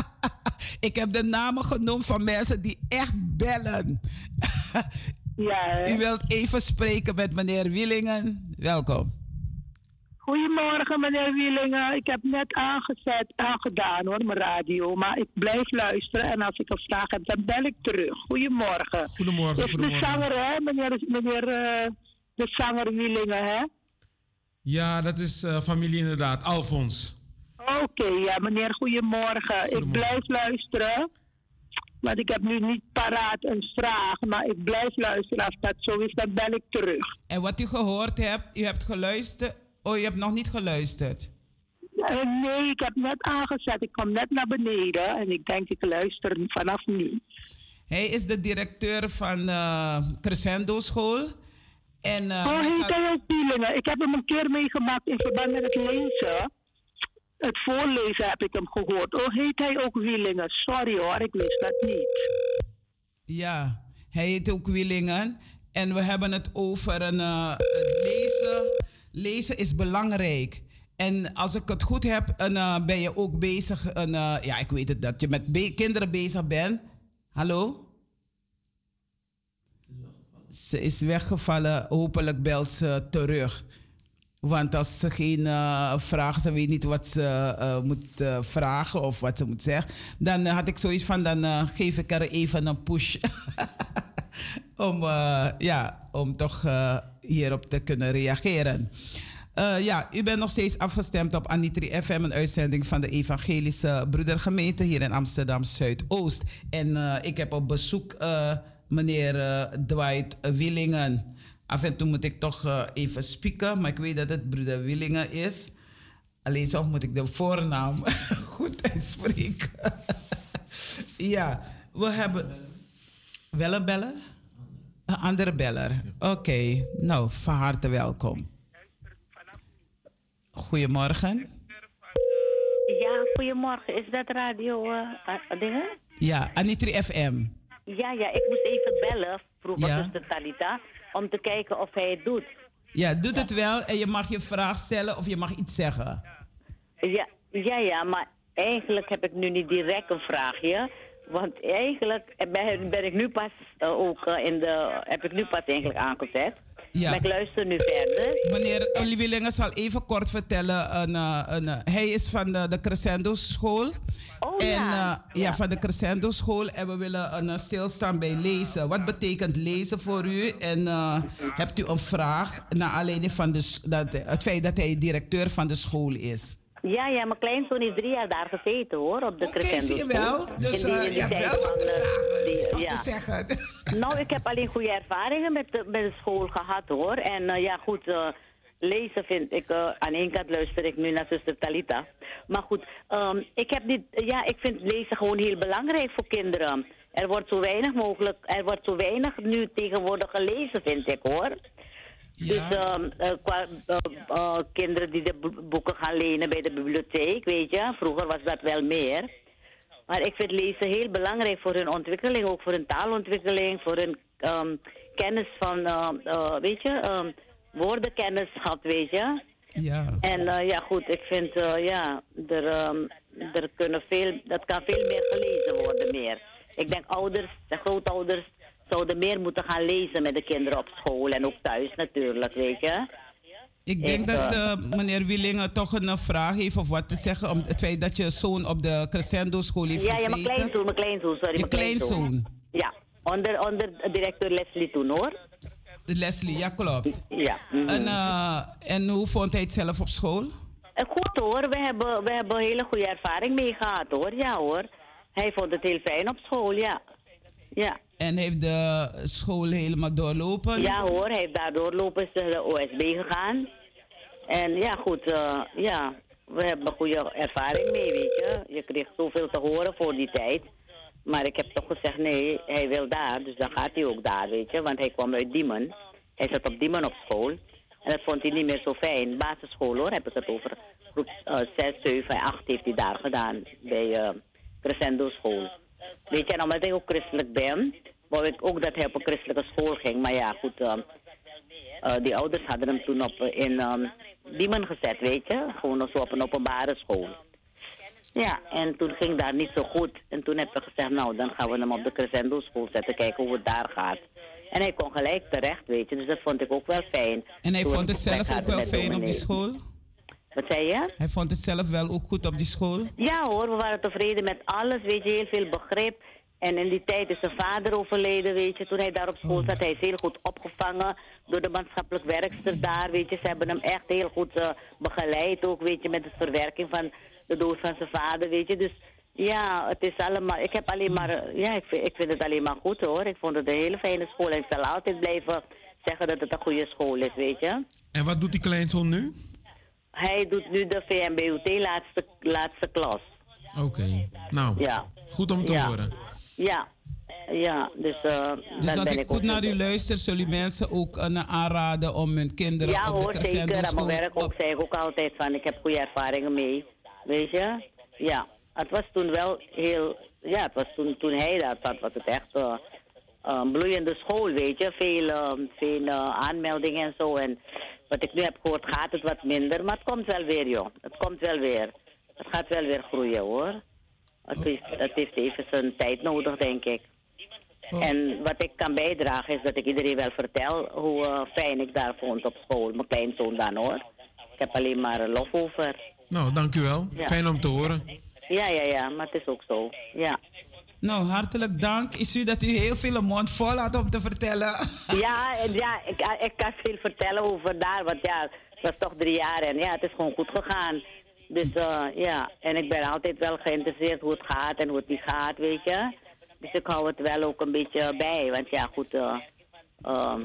[SPEAKER 3] (laughs) ik heb de namen genoemd van mensen die echt bellen.
[SPEAKER 7] Ja, hè.
[SPEAKER 3] U wilt even spreken met meneer Wielingen. Welkom.
[SPEAKER 7] Goedemorgen meneer Wielingen. Ik heb net aangezet, aangedaan hoor, mijn radio. Maar ik blijf luisteren en als ik een vraag heb, dan bel ik terug. Goedemorgen.
[SPEAKER 4] Goedemorgen,
[SPEAKER 7] Is de
[SPEAKER 4] goedemorgen.
[SPEAKER 7] zanger, hè, meneer, meneer eh, de zanger Wielingen, hè?
[SPEAKER 4] Ja, dat is eh, familie inderdaad. Alfons.
[SPEAKER 7] Oké, ja, meneer, goedemorgen. Ik blijf luisteren. Want ik heb nu niet paraat een vraag, maar ik blijf luisteren. Als dat zo is, dan bel ik terug.
[SPEAKER 3] En wat u gehoord hebt, u hebt geluisterd. Oh, u hebt nog niet geluisterd.
[SPEAKER 7] Eh, nee, ik heb net aangezet. Ik kom net naar beneden en ik denk ik luister vanaf nu.
[SPEAKER 3] Hij is de directeur van eh, Crescendo School. En, eh,
[SPEAKER 7] oh,
[SPEAKER 3] hij
[SPEAKER 7] heet
[SPEAKER 3] zat-
[SPEAKER 7] hij ook Bielingen? Ik heb hem een keer meegemaakt in verband met het lezen. het voorlezen heb ik hem gehoord. Oh, heet hij ook Wielingen? Sorry hoor, ik wist dat niet.
[SPEAKER 3] Ja, hij heet ook Willingen. En we hebben het over een, het lezen. Lezen is belangrijk. En als ik het goed heb, eh, ben je ook bezig. Eh, ja, ik weet het dat je met kinderen bezig bent. Hallo? Ze is weggevallen. Hopelijk belt ze terug. Want als ze geen eh, vragen, ze weet niet wat ze moet vragen of wat ze moet zeggen, dan had ik zoiets van, dan geef ik er even een push. (laughs) om, ja, om toch hierop te kunnen reageren. Eh, ja, u bent nog steeds afgestemd op Anitri FM, een uitzending van de Evangelische Broedergemeente hier in Amsterdam Zuidoost. En eh, ik heb op bezoek eh, meneer Dwight Willingen. Af en toe moet ik toch even spieken, maar ik weet dat het broeder Willingen is. Alleen soms moet ik de voornaam (laughs) goed uitspreken. (laughs) ja, we hebben. Wel een beller? Een andere beller. Oké, nou, van harte welkom. Goedemorgen.
[SPEAKER 8] Ja, goedemorgen. Is dat radio eh, eh, dingen?
[SPEAKER 3] Ja, Anitri FM.
[SPEAKER 8] Ja, ja, ik moest even bellen, vroeger
[SPEAKER 3] Ja.
[SPEAKER 8] zuster Talita, om te kijken of hij het doet.
[SPEAKER 3] Ja, doet het wel en je mag je vraag stellen of je mag iets zeggen.
[SPEAKER 8] Ja, ja, ja, maar eigenlijk heb ik nu niet direct een vraagje. Want eigenlijk ben, ben ik nu pas eh, ook eh, in de, heb ik nu pas eigenlijk aangezet.
[SPEAKER 3] Ja.
[SPEAKER 8] Maar ik luister nu verder.
[SPEAKER 3] Meneer Olivier zal even kort vertellen. Een, eh, een, hij is van de, de Crescendo School.
[SPEAKER 8] Oh
[SPEAKER 3] en,
[SPEAKER 8] ja.
[SPEAKER 3] ja. van de Crescendo School. En we willen een stilstaan bij lezen. Wat betekent lezen voor u? En hebt u een vraag naar aanleiding van de, dat, het feit dat hij directeur van de school is?
[SPEAKER 8] Ja, ja, mijn kleinzoon is drie jaar daar gezeten hoor, op de
[SPEAKER 3] Oké,
[SPEAKER 8] Crescendo
[SPEAKER 3] zie je wel? Dus
[SPEAKER 8] die-
[SPEAKER 3] eh,
[SPEAKER 8] in die
[SPEAKER 3] je hebt wel wat te
[SPEAKER 8] eh, ja.
[SPEAKER 3] zeggen. (laughs)
[SPEAKER 8] Nou, ik heb alleen goede ervaringen met de, met de school gehad hoor. En eh, ja, goed, eh, lezen vind ik. eh, aan één kant luister ik nu naar zuster Talita. Maar goed, ehm, ik heb niet. Ja, ik vind lezen gewoon heel belangrijk voor kinderen. Er wordt zo weinig mogelijk. Er wordt zo weinig nu tegenwoordig gelezen, vind ik hoor. Dus ehm, eh, qua eh, eh, kinderen die de bo- boeken gaan lenen bij de bibliotheek, weet je. Vroeger was dat wel meer. Maar ik vind lezen heel belangrijk voor hun ontwikkeling, ook voor hun taalontwikkeling, voor hun ehm, kennis van, eh, eh, weet je, ehm, woordenkennis had, weet je.
[SPEAKER 3] ja.
[SPEAKER 8] En eh, ja, goed, ik vind, eh, ja, er, ehm, er kunnen veel, dat kan veel meer gelezen worden meer. Ik denk ouders en grootouders zouden meer moeten gaan lezen met de kinderen op school en ook thuis natuurlijk, weet je.
[SPEAKER 3] Ik denk
[SPEAKER 8] Ik,
[SPEAKER 3] dat
[SPEAKER 8] eh,
[SPEAKER 3] eh, meneer Willingen toch een eh, vraag heeft of wat te zeggen. Om het feit dat je zoon op de Crescendo school heeft
[SPEAKER 8] Ja, ja,
[SPEAKER 3] gezeten.
[SPEAKER 8] mijn kleinzoon, mijn kleinzoon, sorry,
[SPEAKER 3] Je
[SPEAKER 8] mijn kleinzoon. Ja, onder, onder directeur Leslie toen hoor.
[SPEAKER 3] Leslie, ja klopt.
[SPEAKER 8] Ja. mhm.
[SPEAKER 3] En, en hoe vond hij het zelf op school?
[SPEAKER 8] Goed hoor, we hebben, we hebben een hele goede ervaring mee gehad hoor. Ja hoor. Hij vond het heel fijn op school, ja. Ja,
[SPEAKER 3] En heeft de school helemaal doorlopen?
[SPEAKER 8] ja hoor, hij heeft daardoor lopen is naar de OSB gegaan. En ja goed, eh, ja, we hebben goede ervaring mee, weet je. Je kreeg zoveel te horen voor die tijd. Maar ik heb toch gezegd, nee, hij wil daar, dus dan gaat hij ook daar, weet je. Want hij kwam uit Diemen. Hij zat op Diemen op school. En dat vond hij niet meer zo fijn. Basisschool hoor, heb ik het over. Groep eh 6, 7 en 8 heeft hij daar gedaan. Bij eh Crescendo school. Weet je, en omdat ik ook christelijk ben, wou ik ook dat hij op een christelijke school ging. Maar ja, goed, eh, eh, die ouders hadden hem toen op, eh, in ehm Diemen gezet, weet je. Gewoon zo op een openbare school. Ja, en toen ging daar niet zo goed. En toen hebben we gezegd, nou, dan gaan we hem op de Crescendo school zetten, kijken hoe het daar gaat. En hij kon gelijk terecht, weet je, dus dat vond ik ook wel fijn.
[SPEAKER 3] En hij
[SPEAKER 8] Toen
[SPEAKER 3] vond het zelf ook wel fijn op die school?
[SPEAKER 8] Wat zei je?
[SPEAKER 3] Hij vond het zelf wel ook goed op die school?
[SPEAKER 8] Ja hoor, we waren tevreden met alles, weet je, heel veel begrip. En in die tijd is zijn vader overleden, weet je. Toen hij daar op school zat, hij is heel goed opgevangen door de maatschappelijk werkster daar, weet je. Ze hebben hem echt heel goed eh, begeleid ook, weet je, met de verwerking van de dood van zijn vader, weet je. Dus ja, het is allemaal, ik heb alleen maar, eh, ja, ik vind, ik vind het alleen maar goed hoor. Ik vond het een hele fijne school en ik zal altijd blijven zeggen dat het een goede school is, weet je.
[SPEAKER 4] En wat doet die kleinzoon nu?
[SPEAKER 8] Hij doet nu de VMBOT laatste, laatste klas.
[SPEAKER 4] Oké, nou,
[SPEAKER 8] Ja.
[SPEAKER 4] goed om te
[SPEAKER 8] Ja.
[SPEAKER 4] horen.
[SPEAKER 8] Ja, ja, dus, eh
[SPEAKER 3] Dus als
[SPEAKER 8] ben
[SPEAKER 3] ik goed naar u luister, zullen u mensen ook eh, aanraden om hun kinderen
[SPEAKER 8] Ja
[SPEAKER 3] op de
[SPEAKER 8] hoor,
[SPEAKER 3] Crescendo
[SPEAKER 8] zeker.
[SPEAKER 3] School...
[SPEAKER 8] mijn werk ook
[SPEAKER 3] op-
[SPEAKER 8] zeg ik ook altijd van, ik heb goede ervaringen mee. weet je. Ja, het was toen wel heel... Ja, het was toen, toen hij daar zat, was het echt eh, een bloeiende school, weet je. Veel, veel aanmeldingen en zo. En wat ik nu heb gehoord, gaat het wat minder. Maar het komt wel weer, joh. Het komt wel weer. Het gaat wel weer groeien, hoor. Het, is, het heeft even zijn tijd nodig, denk ik. En wat ik kan bijdragen is dat ik iedereen wel vertel hoe eh, fijn ik daar vond op school. Mijn kleinzoon dan hoor. Ik heb alleen maar lof over.
[SPEAKER 4] Nou, dank u wel.
[SPEAKER 8] Ja.
[SPEAKER 4] Fijn om te horen.
[SPEAKER 8] Ja, ja, ja, maar het is ook zo. Ja,
[SPEAKER 3] Nou, hartelijk dank. Is u dat u heel veel mond vol had om te vertellen? (laughs)
[SPEAKER 8] ja, en ja ik, ik kan veel vertellen over daar. Want ja, het was toch drie jaar en ja, het is gewoon goed gegaan. Dus eh, ja, en ik ben altijd wel geïnteresseerd hoe het gaat en hoe het niet gaat, weet je. Dus ik hou het wel ook een beetje bij. Want ja, goed, ehm,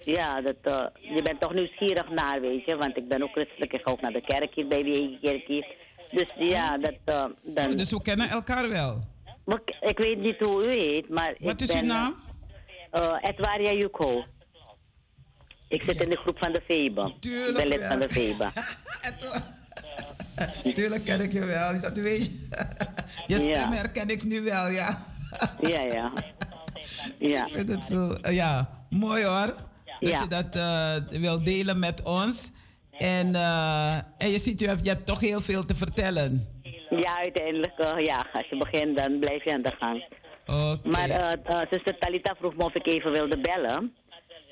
[SPEAKER 8] ja, dat, eh, je bent toch nieuwsgierig naar, weet je. Want ik ben ook christelijk, ik ga ook naar de kerk hier bij die kerk hier. Dus ja, dat, dan...
[SPEAKER 3] dus we kennen elkaar wel.
[SPEAKER 8] Ik- weet niet hoe u heet, maar
[SPEAKER 3] Wat is uw naam?
[SPEAKER 8] eh Edwaria Yuko. Ik zit in de groep van de Veba.
[SPEAKER 3] Tuurlijk
[SPEAKER 8] ik ben lid van de Veba. (laughs)
[SPEAKER 3] Tuurlijk ken ik je wel. Dat weet je. Je stem herken ik nu wel, ja.
[SPEAKER 8] ja, ja. Ja.
[SPEAKER 3] Ik vind het zo, eh, ja, mooi hoor. Dat
[SPEAKER 8] Ja.
[SPEAKER 3] je dat eh, wil delen met ons. En, en je ziet, je hebt, je hebt toch heel veel te vertellen.
[SPEAKER 8] Ja, uiteindelijk, eh, ja, als je begint, dan blijf je aan de gang.
[SPEAKER 3] Oké.
[SPEAKER 8] Maar eh eh, zuster Talita vroeg me of ik even wilde bellen.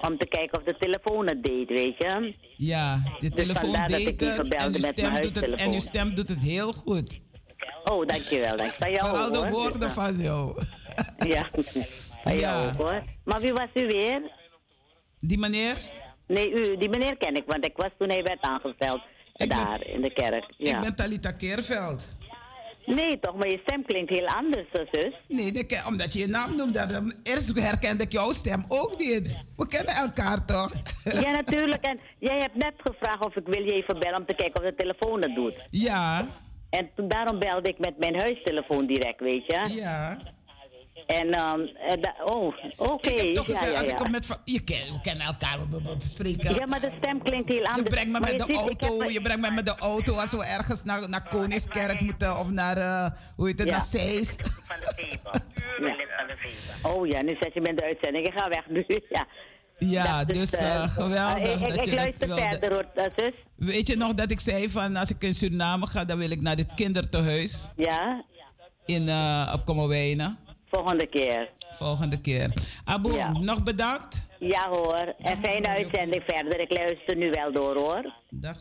[SPEAKER 8] Om te kijken of de telefoon het deed, weet je.
[SPEAKER 3] ja, de telefoon
[SPEAKER 8] vandaar dat
[SPEAKER 3] deed
[SPEAKER 8] ik even
[SPEAKER 3] en uw,
[SPEAKER 8] met
[SPEAKER 3] stem
[SPEAKER 8] mijn
[SPEAKER 3] doet het, en uw stem doet het heel goed.
[SPEAKER 8] Oh, dankjewel. Dank van jou
[SPEAKER 3] Vooral de woorden
[SPEAKER 8] Dus, eh,
[SPEAKER 3] van jou.
[SPEAKER 8] Ja, van
[SPEAKER 3] Ja.
[SPEAKER 8] jou ook, hoor. Maar wie was u weer?
[SPEAKER 3] Die meneer?
[SPEAKER 8] Nee, u, die meneer ken ik, want ik was toen hij werd aangesteld
[SPEAKER 3] Ik ben-
[SPEAKER 8] daar in de kerk. Ja.
[SPEAKER 3] Ik ben Talita Keerveld.
[SPEAKER 8] Nee, toch, maar je stem klinkt heel anders, zus.
[SPEAKER 3] Nee, dat omdat je je naam noemde. daarom- Eerst herkende ik jouw stem ook niet. We kennen elkaar toch? (laughs)
[SPEAKER 8] Ja, natuurlijk. En jij hebt net gevraagd of ik wil je even bellen om te kijken of de telefoon het doet.
[SPEAKER 3] ja,
[SPEAKER 8] En daarom belde ik met mijn huistelefoon direct, weet je.
[SPEAKER 3] ja.
[SPEAKER 8] En, ehm, en da- oh, oké.
[SPEAKER 3] Ik heb toch
[SPEAKER 8] Ja,
[SPEAKER 3] gezegd,
[SPEAKER 8] ja,
[SPEAKER 3] als ik hem met... Je ken, we kennen elkaar, we, we- we bespreken.
[SPEAKER 8] Ja, maar de stem klinkt heel
[SPEAKER 3] Je
[SPEAKER 8] anders.
[SPEAKER 3] brengt me met
[SPEAKER 8] je
[SPEAKER 3] de
[SPEAKER 8] ik
[SPEAKER 3] auto, je brengt me met de auto als we ergens naar, naar Koningskerk moeten of naar, eh, hoe heet het,
[SPEAKER 8] Ja.
[SPEAKER 3] naar Zeist.
[SPEAKER 8] Van de. (laughs) Ja. Oh ja, nu zet je me in de uitzending. Ik ga weg nu. (laughs) Ja,
[SPEAKER 3] Ja,
[SPEAKER 8] Dat
[SPEAKER 3] dus
[SPEAKER 8] eh,
[SPEAKER 3] eh, geweldig
[SPEAKER 8] ik ik,
[SPEAKER 3] dat
[SPEAKER 8] ik
[SPEAKER 3] je dat
[SPEAKER 8] luister
[SPEAKER 3] wilde.
[SPEAKER 8] verder, hoor, eh, zus.
[SPEAKER 3] Weet je nog dat ik zei van als ik in Suriname ga, dan wil ik naar dit kindertehuis
[SPEAKER 8] Ja,
[SPEAKER 3] in, eh op Kommerwijnen.
[SPEAKER 8] Volgende keer.
[SPEAKER 3] Volgende keer. Abu,
[SPEAKER 8] Ja.
[SPEAKER 3] nog bedankt.
[SPEAKER 8] Ja hoor, en fijne uitzending verder. Ik luister nu wel door hoor.
[SPEAKER 3] Dag,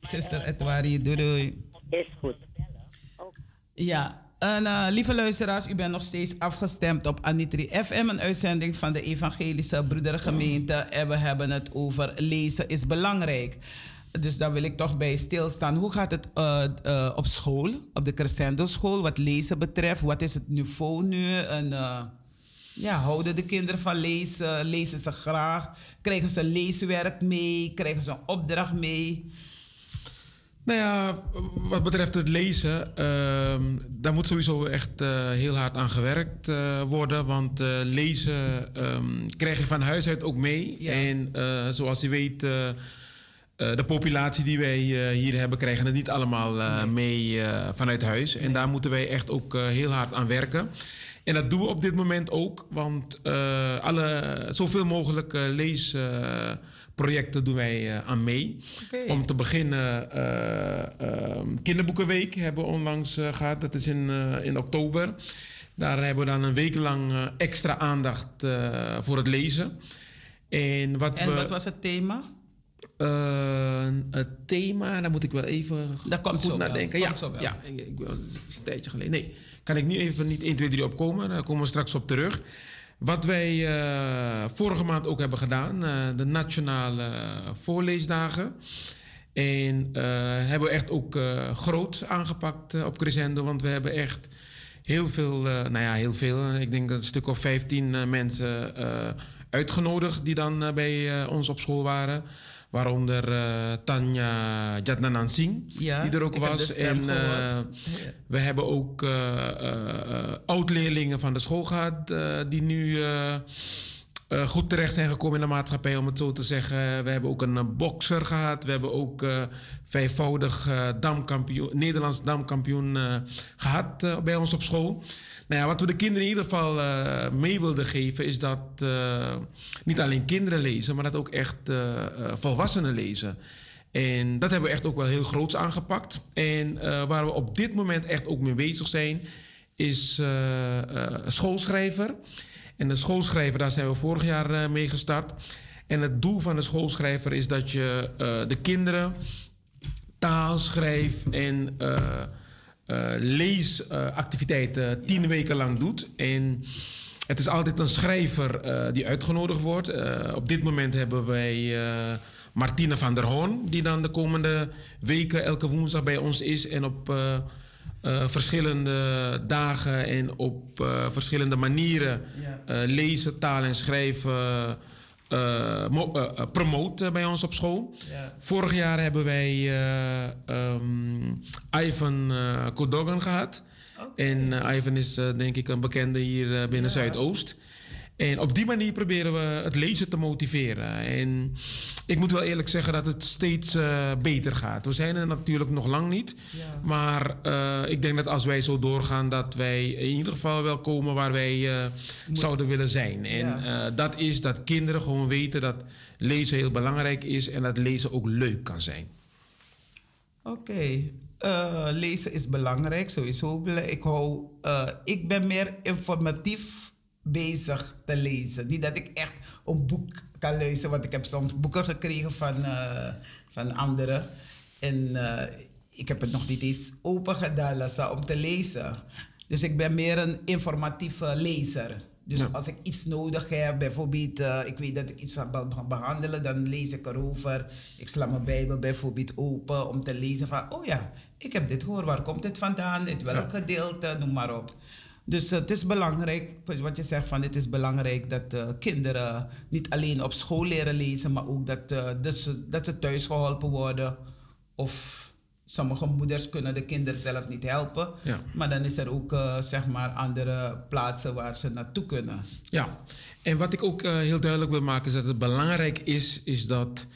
[SPEAKER 3] zuster Etwari. Doei doei.
[SPEAKER 8] Is goed.
[SPEAKER 3] Ja, en eh, lieve luisteraars, u bent nog steeds afgestemd op Anitri FM, een uitzending van de Evangelische Broedergemeente. En we hebben het over lezen is belangrijk. Dus daar wil ik toch bij stilstaan. Hoe gaat het eh, eh, op school, op de Crescendo school, wat lezen betreft? Wat is het niveau nu? En, eh, ja, houden de kinderen van lezen? Lezen ze graag? Krijgen ze leeswerk mee? Krijgen ze een opdracht mee?
[SPEAKER 4] Nou ja, wat betreft het lezen, ehm, daar moet sowieso echt heel hard aan gewerkt worden. Want lezen ehm, krijg je van huis uit ook mee.
[SPEAKER 3] Ja.
[SPEAKER 4] En zoals je weet, eh, de populatie die wij eh, hier hebben, krijgen het niet allemaal eh, mee vanuit huis. En daar moeten wij echt ook heel hard aan werken. En dat doen we op dit moment ook, want alle, zoveel mogelijk leesprojecten doen wij aan mee. Om te beginnen, eh, ehm, Kinderboekenweek hebben we onlangs eh, gehad. Dat is in, in oktober. Daar hebben we dan een week lang extra aandacht voor het lezen. En wat,
[SPEAKER 3] En
[SPEAKER 4] we,
[SPEAKER 3] wat was het thema?
[SPEAKER 4] Eh, het thema, daar moet ik wel even
[SPEAKER 3] Dat komt
[SPEAKER 4] goed
[SPEAKER 3] zo
[SPEAKER 4] nadenken.
[SPEAKER 3] Komt
[SPEAKER 4] ja,
[SPEAKER 3] zo wel.
[SPEAKER 4] ja ik, wil- een tijdje geleden. Nee, kan ik nu even niet 1, 2, 3 opkomen. Daar komen we straks op terug. Wat wij eh, vorige maand ook hebben gedaan, eh, de nationale voorleesdagen. En eh, hebben we echt ook groot aangepakt op Crescendo. Want we hebben echt heel veel, nou ja, heel veel. ik denk dat een stuk of 15 eh, mensen uitgenodigd die dan bij ons op school waren. Waaronder eh, Tanja Jatnanan Singh,
[SPEAKER 3] Ja,
[SPEAKER 4] die er ook was.
[SPEAKER 3] stem
[SPEAKER 4] en eh, we hebben ook eh, oud-leerlingen van de school gehad, eh, die nu goed terecht zijn gekomen in de maatschappij, om het zo te zeggen. We hebben ook een bokser gehad. We hebben ook vijfvoudig damkampioen, Nederlands damkampioen gehad bij ons op school. Nou ja, wat we de kinderen in ieder geval mee wilden geven, is dat niet alleen kinderen lezen, maar dat ook echt volwassenen lezen. En dat hebben we echt ook wel heel groots aangepakt. En waar we op dit moment echt ook mee bezig zijn, is schoolschrijver. En de schoolschrijver, daar zijn we vorig jaar mee gestart. En het doel van de schoolschrijver is dat je de kinderen taal, schrijf en leesactiviteiten tien weken lang doet. En het is altijd een schrijver die uitgenodigd wordt. op dit moment hebben wij Martine van der Hoorn, die dan de komende weken elke woensdag bij ons is en op uh, verschillende dagen en op uh, verschillende manieren ja. lezen, taal en schrijven promoten bij ons op school. Ja. Vorig jaar hebben wij um, Ivan Kodogan gehad. Okay. En Ivan is denk ik een bekende hier binnen ja. Zuidoost. En op die manier proberen we het lezen te motiveren. En ik moet wel eerlijk zeggen dat het steeds uh, beter gaat. We zijn er natuurlijk nog lang niet. Ja. Maar uh, ik denk dat als wij zo doorgaan, dat wij in ieder geval wel komen waar wij uh, zouden willen zijn. En ja. dat is dat kinderen gewoon weten dat lezen heel belangrijk is en dat lezen ook leuk kan zijn.
[SPEAKER 3] Oké. Okay. lezen is belangrijk, sowieso. Ik, hou, ik ben meer informatief bezig te lezen. Niet dat ik echt een boek kan lezen, want ik heb soms boeken gekregen van, uh, van anderen. En uh, ik heb het nog niet eens open gedaan Lassa, om te lezen. Dus ik ben meer een informatieve lezer. Dus ja. als ik iets nodig heb, bijvoorbeeld, uh, ik weet dat ik iets ga behandelen, dan lees ik erover. Ik sla mijn Bijbel bijvoorbeeld open om te lezen van, oh ja, ik heb dit gehoord, waar komt dit vandaan, dit welk ja. gedeelte, noem maar op. Dus uh, het is belangrijk, wat je zegt van het is belangrijk dat uh, kinderen niet alleen op school leren lezen, maar ook dat, uh, dat, ze, dat ze thuis geholpen worden. Of sommige moeders kunnen de kinderen zelf niet helpen. Ja. Maar dan is er ook zeg maar andere plaatsen waar ze naartoe kunnen.
[SPEAKER 4] Ja, en wat ik ook heel duidelijk wil maken is dat het belangrijk is, is dat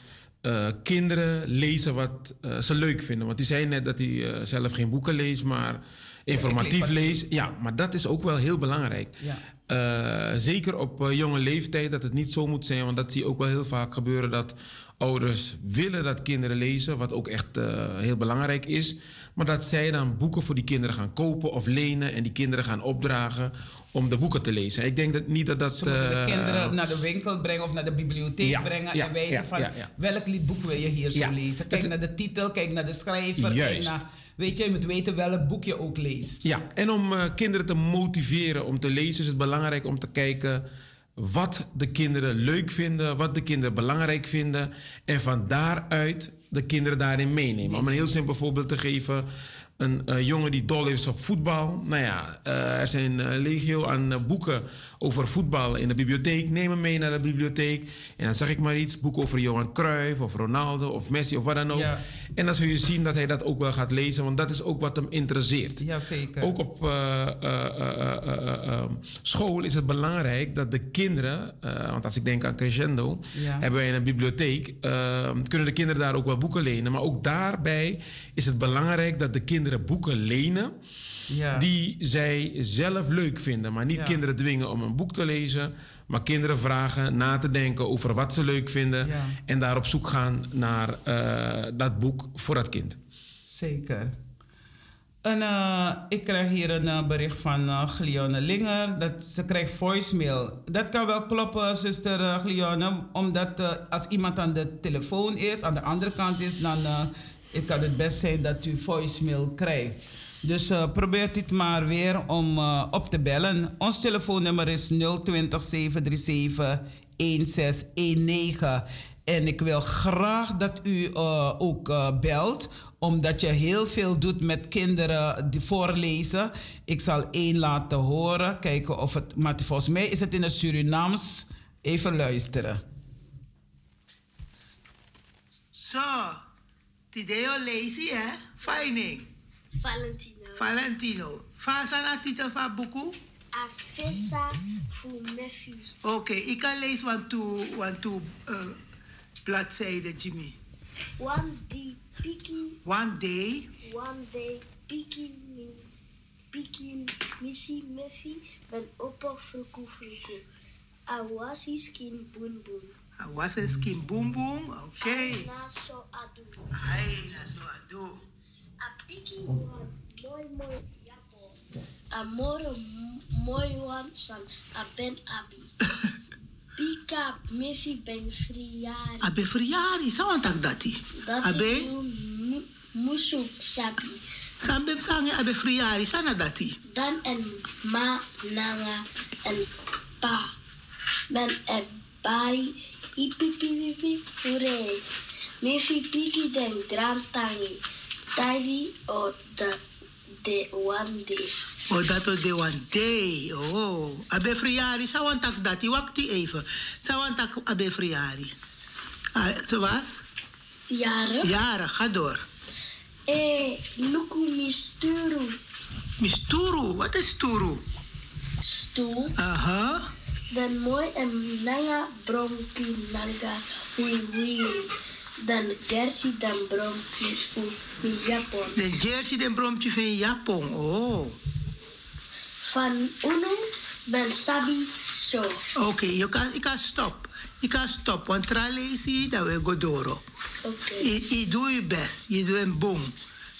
[SPEAKER 4] kinderen lezen wat ze leuk vinden. Want die zei net dat hij zelf geen boeken leest, maar informatief lees. Ja, maar dat is ook wel heel belangrijk. Ja. Uh, zeker op uh, jonge leeftijd, dat het niet zo moet zijn. Want dat zie je ook wel heel vaak gebeuren dat ouders willen dat kinderen lezen, wat ook echt uh, heel belangrijk is. Maar dat zij dan boeken voor die kinderen gaan kopen of lenen en die kinderen gaan opdragen om de boeken te lezen. Ik denk dat niet dat dat...
[SPEAKER 3] Ze moeten de kinderen naar de winkel brengen of naar de bibliotheek ja, brengen ja, en weten van welk boek wil je hier zo lezen. Kijk naar de titel, kijk naar de schrijver,
[SPEAKER 4] Juist.
[SPEAKER 3] kijk naar weet je, je moet weten welk boek je ook leest.
[SPEAKER 4] Ja, en om uh, kinderen te motiveren om te lezen is het belangrijk om te kijken wat de kinderen leuk vinden, wat de kinderen belangrijk vinden en van daaruit de kinderen daarin meenemen. Om een heel simpel voorbeeld te geven. Een uh, jongen die dol is op voetbal. Nou ja, uh, er zijn uh, legio aan boeken over voetbal in de bibliotheek. Neem hem mee naar de bibliotheek. En dan zeg ik maar iets. Boek over Johan Cruijff of Ronaldo of Messi of wat dan ook. Ja. En dan zul je zien dat hij dat ook wel gaat lezen. Want dat is ook wat hem interesseert.
[SPEAKER 3] Jazeker.
[SPEAKER 4] Ook op school is het belangrijk dat de kinderen... want als ik denk aan Crescendo... Ja. hebben wij een bibliotheek... kunnen de kinderen daar ook wel boeken lenen. Maar ook daarbij is het belangrijk dat de kinderen boeken lenen ja. die zij zelf leuk vinden. Maar niet ja. kinderen dwingen om een boek te lezen, maar kinderen vragen na te denken over wat ze leuk vinden ja. en daar op zoek gaan naar uh, dat boek voor dat kind.
[SPEAKER 3] Zeker. En, uh, ik krijg hier een uh, bericht van uh, Linger. Dat ze krijgt voicemail. Dat kan wel kloppen, zuster uh, Glione. Omdat als iemand aan de telefoon is, aan de andere kant is, dan het kan het best zijn dat u voicemail krijgt. Dus uh, probeert u het maar weer om uh, op te bellen. Ons telefoonnummer is 020 737 1619. En ik wil graag dat u uh, ook belt, omdat je heel veel doet met kinderen die voorlezen. Ik zal één laten horen, kijken of het. Maar volgens mij is het in het Surinaams. Even luisteren.
[SPEAKER 5] Zo, Tideo lazy, hè? Fijning.
[SPEAKER 9] Valentino.
[SPEAKER 5] Valentino. Fasa na titel van boeku?
[SPEAKER 9] Afissa voor Mefi.
[SPEAKER 5] Oké, ik kan lezen want toe, want toe uh, bladzijde, Jimmy.
[SPEAKER 9] One day piki,
[SPEAKER 5] One day,
[SPEAKER 9] one day piki, mi- piki misi Mefi ben opa fruku fruku. Awasi skin bun bun.
[SPEAKER 5] I was a skin boom boom. Oké.
[SPEAKER 9] Na so adu.
[SPEAKER 5] Ai, dat is wat doe.
[SPEAKER 9] A piki wan mooi mooi japo. A moro m- mooi wan san a ben abi. (laughs) Pika Mefi ben friari.
[SPEAKER 5] Abe verjaardag, zou ik dat die?
[SPEAKER 9] Dat is
[SPEAKER 5] Abe,
[SPEAKER 9] een musu sabi.
[SPEAKER 5] sambe sange abe verjaardag, sana dat die?
[SPEAKER 9] Dan en ma nanga en pa. Men en bari ipipipipi ure. Mefi piki den drantangi. Tari o de de one day.
[SPEAKER 5] Oh, dat was de one day. Oh, abe verjaardag, zou ik dat die? Wacht die even. Zou ik abe verjaardag? Ah, zoals?
[SPEAKER 9] Jaren.
[SPEAKER 5] Jaren, ga door.
[SPEAKER 9] Eh, luku misturu.
[SPEAKER 5] Misturu, wat is Turu?
[SPEAKER 9] Stoel.
[SPEAKER 5] Aha.
[SPEAKER 9] Dan mooi en nanga bronki nanga hui hui. Dan gersi dan hui hui Japon.
[SPEAKER 5] De jersey, den bromtje van Japon. Oh.
[SPEAKER 9] Van uno ben sabi so.
[SPEAKER 5] Oké, je kan, ik kan stop. Ik kan stop, want tralesi, dat we godoro.
[SPEAKER 9] Oké.
[SPEAKER 5] Je, je doet je best, je doet een boom.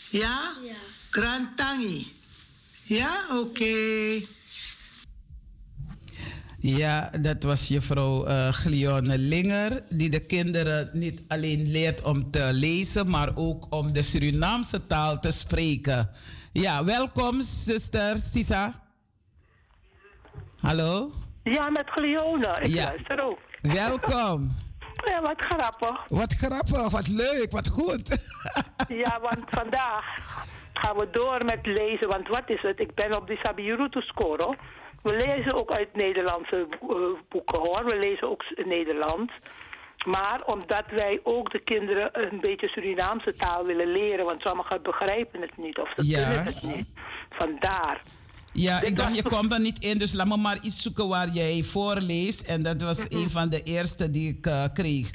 [SPEAKER 5] Ja?
[SPEAKER 9] Ja.
[SPEAKER 5] Grand tangi. Ja, oké.
[SPEAKER 3] Ja, dat was juffrouw uh, Glione Linger, die de kinderen niet alleen leert om te lezen, maar ook om de Surinaamse taal te spreken. Ja, welkom, zuster Sisa. Hallo?
[SPEAKER 7] Ja, met Glione. Ik
[SPEAKER 3] Ja.
[SPEAKER 7] luister ook.
[SPEAKER 3] Welkom. (laughs)
[SPEAKER 7] Ja, wat grappig.
[SPEAKER 3] Wat grappig, wat leuk, wat goed. (laughs)
[SPEAKER 7] Ja, want vandaag gaan we door met lezen. Want wat is het? Ik ben op de Sabirutu score. We lezen ook uit Nederlandse eh, boeken hoor. We lezen ook in Nederlands. Maar omdat wij ook de kinderen een beetje Surinaamse taal willen leren. Want sommigen begrijpen het niet of ze
[SPEAKER 3] Ja.
[SPEAKER 7] kunnen het niet. Vandaar.
[SPEAKER 3] Ja, ik dacht, je komt er niet in, dus laat me maar iets zoeken waar jij voorleest. En dat was een van de eerste die ik eh, kreeg.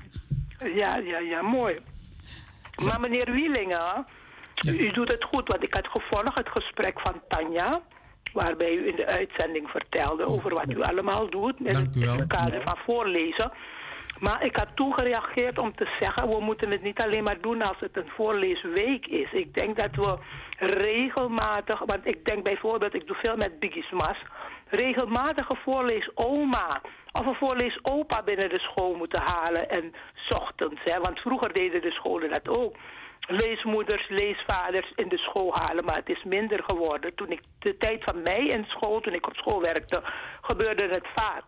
[SPEAKER 7] Ja, ja, ja, mooi. Maar meneer Wielingen, u, u doet het goed, want ik had gevolgd het gesprek van Tanja, waarbij u in de uitzending vertelde over wat u allemaal doet in
[SPEAKER 4] Dank u wel.
[SPEAKER 7] het kader van voorlezen. Maar ik had toen gereageerd om te zeggen, we moeten het niet alleen maar doen als het een voorleesweek is. Ik denk dat we regelmatig, want ik denk bijvoorbeeld, ik doe veel met Biggie Mas, regelmatige voorleesoma of een voorleesopa binnen de school moeten halen en ochtends. Hè, want vroeger deden de scholen dat ook. Leesmoeders, leesvaders in de school halen, maar het is minder geworden. Toen ik de tijd van mij in school, toen ik op school werkte, gebeurde het vaak.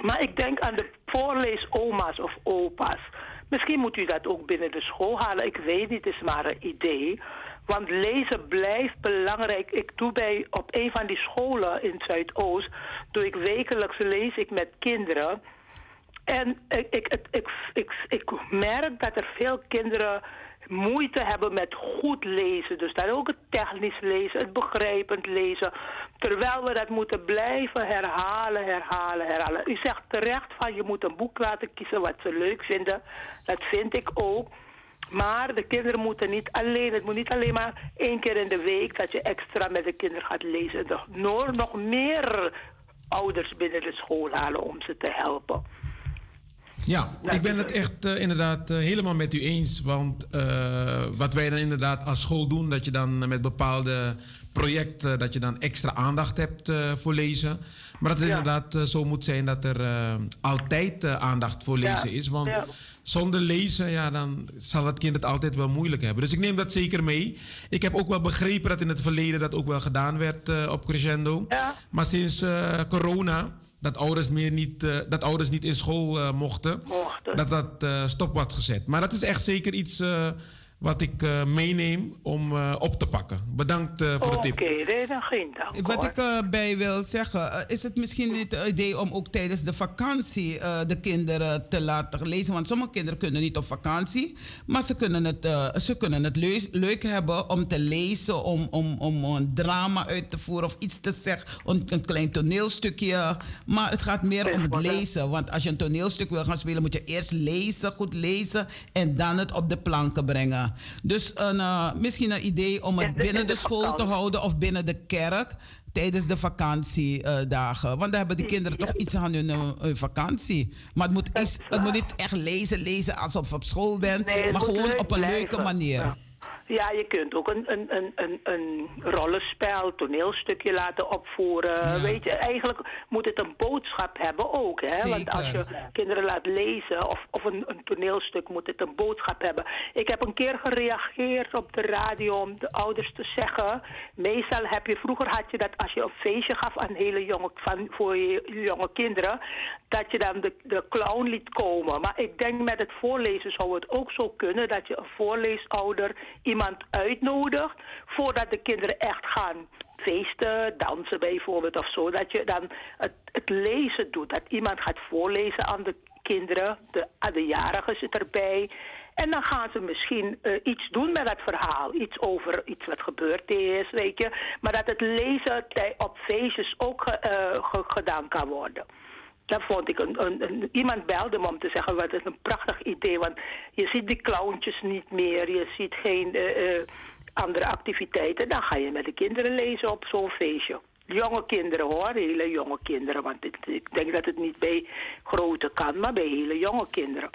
[SPEAKER 7] Maar ik denk aan de voorleesoma's of opa's. Misschien moet u dat ook binnen de school halen. Ik weet niet, het is maar een idee. Want lezen blijft belangrijk. Ik doe bij op een van die scholen in Zuidoost, doe ik wekelijks lees ik met kinderen. En ik, ik, ik, ik, merk dat er veel kinderen moeite hebben met goed lezen. Dus dan ook het technisch lezen, het begrijpend lezen. Terwijl we dat moeten blijven herhalen, herhalen, herhalen. U zegt terecht van je moet een boek laten kiezen wat ze leuk vinden. Dat vind ik ook. Maar de kinderen moeten niet alleen, het moet niet alleen maar één keer in de week dat je extra met de kinderen gaat lezen. Nog, nog meer ouders binnen de school halen om ze te helpen.
[SPEAKER 4] Ja, ik ben het echt eh, inderdaad eh, helemaal met u eens. Want eh, wat wij dan inderdaad als school doen, dat je dan met bepaalde projecten, dat je dan extra aandacht hebt voor lezen. Maar dat het
[SPEAKER 7] Ja.
[SPEAKER 4] inderdaad zo moet zijn dat er altijd aandacht voor lezen is. Want
[SPEAKER 7] ja.
[SPEAKER 4] zonder lezen, ja, dan zal het kind het altijd wel moeilijk hebben. Dus ik neem dat zeker mee. Ik heb ook wel begrepen dat in het verleden dat ook wel gedaan werd op Crescendo.
[SPEAKER 7] Ja.
[SPEAKER 4] Maar sinds corona, dat ouders, meer niet, eh, dat ouders niet in school eh, mochten,
[SPEAKER 7] Mochten.
[SPEAKER 4] dat dat eh, stop wordt gezet. Maar dat is echt zeker iets wat ik eh, meeneem om eh, op te pakken. Bedankt eh, voor de tip.
[SPEAKER 7] Oké, nee, dan geen dank.
[SPEAKER 3] Wat
[SPEAKER 7] hoor.
[SPEAKER 3] ik erbij wil zeggen, is het misschien niet het idee om ook tijdens de vakantie eh, de kinderen te laten lezen? Want sommige kinderen kunnen niet op vakantie, maar ze kunnen het, ze kunnen het leus- leuk hebben om te lezen, om, om, om een drama uit te voeren of iets te zeggen, een, een klein toneelstukje. Maar het gaat meer om het lezen, want als je een toneelstuk wil gaan spelen, moet je eerst lezen, goed lezen en dan het op de planken brengen. Dus een, eh, misschien een idee om het binnen de school te houden of binnen de kerk tijdens de vakantiedagen. Want dan hebben de kinderen toch iets aan hun, eh, hun vakantie. Maar het moet, is, het moet niet echt lezen, lezen alsof je op school bent.
[SPEAKER 7] Nee,
[SPEAKER 3] maar gewoon op een leuke manier.
[SPEAKER 7] Ja. Ja, je kunt ook een, een, een, een, een rollenspel, toneelstukje laten opvoeren. Weet je, eigenlijk moet het een boodschap hebben ook. Hè? Want als je kinderen laat lezen of, of een, een toneelstuk, moet het een boodschap hebben. Ik heb een keer gereageerd op de radio om de ouders te zeggen. Meestal heb je, vroeger had je dat als je een feestje gaf aan hele jonge, van, voor je jonge kinderen, dat je dan de, de clown liet komen. Maar ik denk met het voorlezen zou het ook zo kunnen dat je een voorleesouder iemand uitnodigt voordat de kinderen echt gaan feesten, dansen bijvoorbeeld of zo. Dat je dan het, het lezen doet. Dat iemand gaat voorlezen aan de kinderen. De, aan zit erbij. En dan gaan ze misschien eh, iets doen met dat verhaal. Iets over iets wat gebeurd is, weet je. Maar dat het lezen op feestjes ook ge- gedaan kan worden. Dat vond ik een, een, een- Iemand belde me om te zeggen: wat is een prachtig idee. Want je ziet die clowntjes niet meer. Je ziet geen eh, eh, andere activiteiten. Dan ga je met de kinderen lezen op zo'n feestje. Jonge kinderen hoor, hele jonge kinderen. Want ik, ik denk dat het niet bij grote kan, maar bij hele jonge kinderen.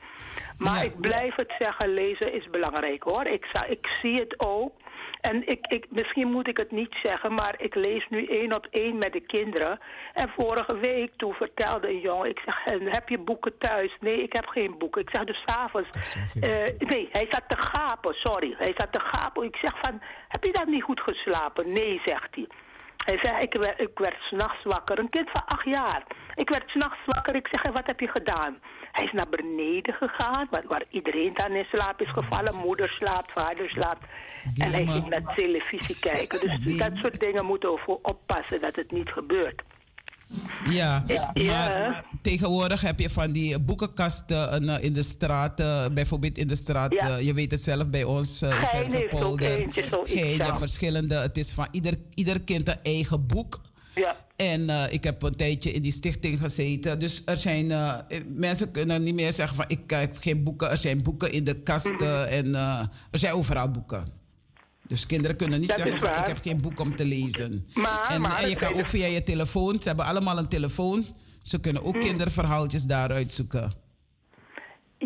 [SPEAKER 7] Maar ik blijf het zeggen: lezen is belangrijk hoor. Ik, ik zie het ook. En ik, ik, misschien moet ik het niet zeggen, maar ik lees nu één op één met de kinderen. En vorige week toen vertelde een jongen, ik zeg, "En heb je boeken thuis? Nee, ik heb geen boeken. Ik zeg dus s'avonds, eh nee, hij zat te gapen, sorry. Hij zat te gapen. Ik zeg van, heb je dan niet goed geslapen? Nee, zegt hij. Hij zei, ik werd, ik werd s'nachts wakker. Een kind van acht jaar. Ik werd s'nachts wakker. Ik zeg, wat heb je gedaan? Hij is naar beneden gegaan, waar, waar iedereen dan in slaap is gevallen. Moeder slaapt, vader slaapt. En hij ging naar televisie kijken. Dus dat soort dingen moeten we voor oppassen dat het niet gebeurt.
[SPEAKER 3] Ja,
[SPEAKER 7] Ja.
[SPEAKER 3] maar tegenwoordig heb je van die boekenkasten eh, in de straat, eh, bijvoorbeeld in de straat,
[SPEAKER 7] Ja.
[SPEAKER 3] eh, je weet het zelf bij ons, uh,
[SPEAKER 7] Gein, ja.
[SPEAKER 3] ja, verschillende. Het is van ieder, ieder kind een eigen boek.
[SPEAKER 7] Ja.
[SPEAKER 3] En eh, ik heb een tijdje in die stichting gezeten. Dus er zijn eh, eh, mensen kunnen niet meer zeggen van ik heb geen boeken. Er zijn boeken in de kasten en er zijn overal boeken. Dus kinderen kunnen niet
[SPEAKER 7] Dat
[SPEAKER 3] zeggen van ik heb geen boek om te lezen.
[SPEAKER 7] Maar-
[SPEAKER 3] en,
[SPEAKER 7] maar
[SPEAKER 3] en je kan ook via je telefoon. Ze hebben allemaal een telefoon. Ze kunnen ook kinderverhaaltjes daaruit zoeken.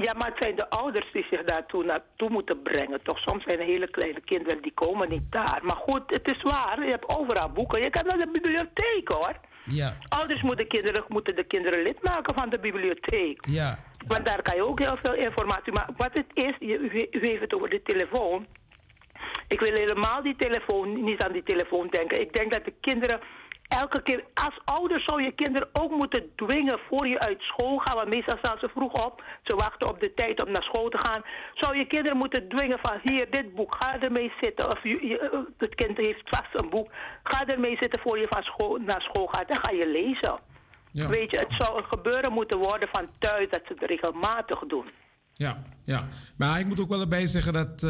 [SPEAKER 7] Ja, maar het zijn de ouders die zich daartoe naartoe moeten brengen. Toch soms zijn er hele kleine kinderen die komen niet daar. Maar goed, het is waar. Je hebt overal boeken. Je kan naar de bibliotheek hoor.
[SPEAKER 3] Ja,
[SPEAKER 7] Ouders moeten, kinderen, moeten de kinderen lid maken van de bibliotheek.
[SPEAKER 3] ja.
[SPEAKER 7] Want daar kan je ook heel veel informatie. Maar wat het is, je, u- u heeft het over de telefoon. Ik wil helemaal die telefoon, niet aan die telefoon denken. Ik denk dat de kinderen elke keer, als ouder zou je kinderen ook moeten dwingen voor je uit school gaat. Want meestal staan ze vroeg op. Ze wachten op de tijd om naar school te gaan. Zou je kinderen moeten dwingen van hier, dit boek, ga ermee zitten. Of je, je- het kind heeft vast een boek. Ga ermee zitten voor je van school, naar school gaat. Dan ga je lezen.
[SPEAKER 4] Ja.
[SPEAKER 7] Weet je, het zou een gebeuren moeten worden van thuis dat ze het regelmatig doen.
[SPEAKER 4] Ja, ja. Maar ik moet ook wel erbij zeggen dat eh,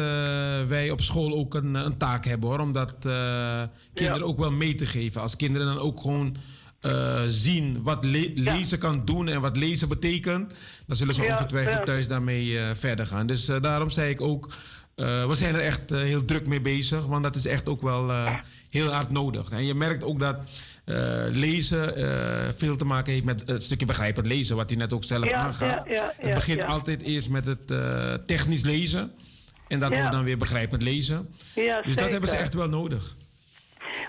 [SPEAKER 4] wij op school ook een, een taak hebben hoor. Om dat eh, kinderen ook wel mee te geven. Als kinderen dan ook gewoon eh, zien wat le- lezen kan doen en wat lezen betekent. Dan zullen ze
[SPEAKER 7] Ja,
[SPEAKER 4] ongetwijfeld thuis daarmee verder gaan. Dus daarom zei ik ook, we zijn er echt heel druk mee bezig. Want dat is echt ook wel heel hard nodig. En je merkt ook dat eh, lezen eh, veel te maken heeft met het stukje begrijpend lezen. Wat hij net ook zelf
[SPEAKER 7] Ja,
[SPEAKER 4] aangaf.
[SPEAKER 7] ja, ja,
[SPEAKER 4] het begint altijd eerst met het eh, technisch lezen. En dat wordt dan weer begrijpend lezen. Dus dat hebben ze echt wel nodig.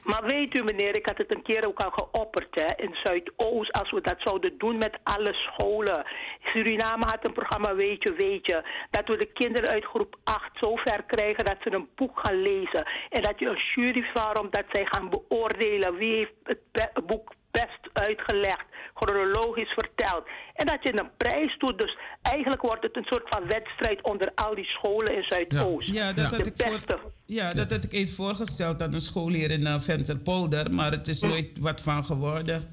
[SPEAKER 7] Maar weet u meneer, ik had het een keer ook al geopperd hè, in Zuidoost, als we dat zouden doen met alle scholen. Suriname had een programma Weet je, weet je, dat we de kinderen uit groep 8 zo ver krijgen dat ze een boek gaan lezen. En dat je een jury vormt dat zij gaan beoordelen wie heeft het boek best uitgelegd, chronologisch verteld. En dat je een prijs doet. Dus eigenlijk wordt het een soort van wedstrijd onder al die scholen in Zuidoost.
[SPEAKER 3] Ja, dat had ik voor-. Ja, dat had ik eens voorgesteld aan een school hier in uh, Venterpolder, maar het is nooit wat van geworden.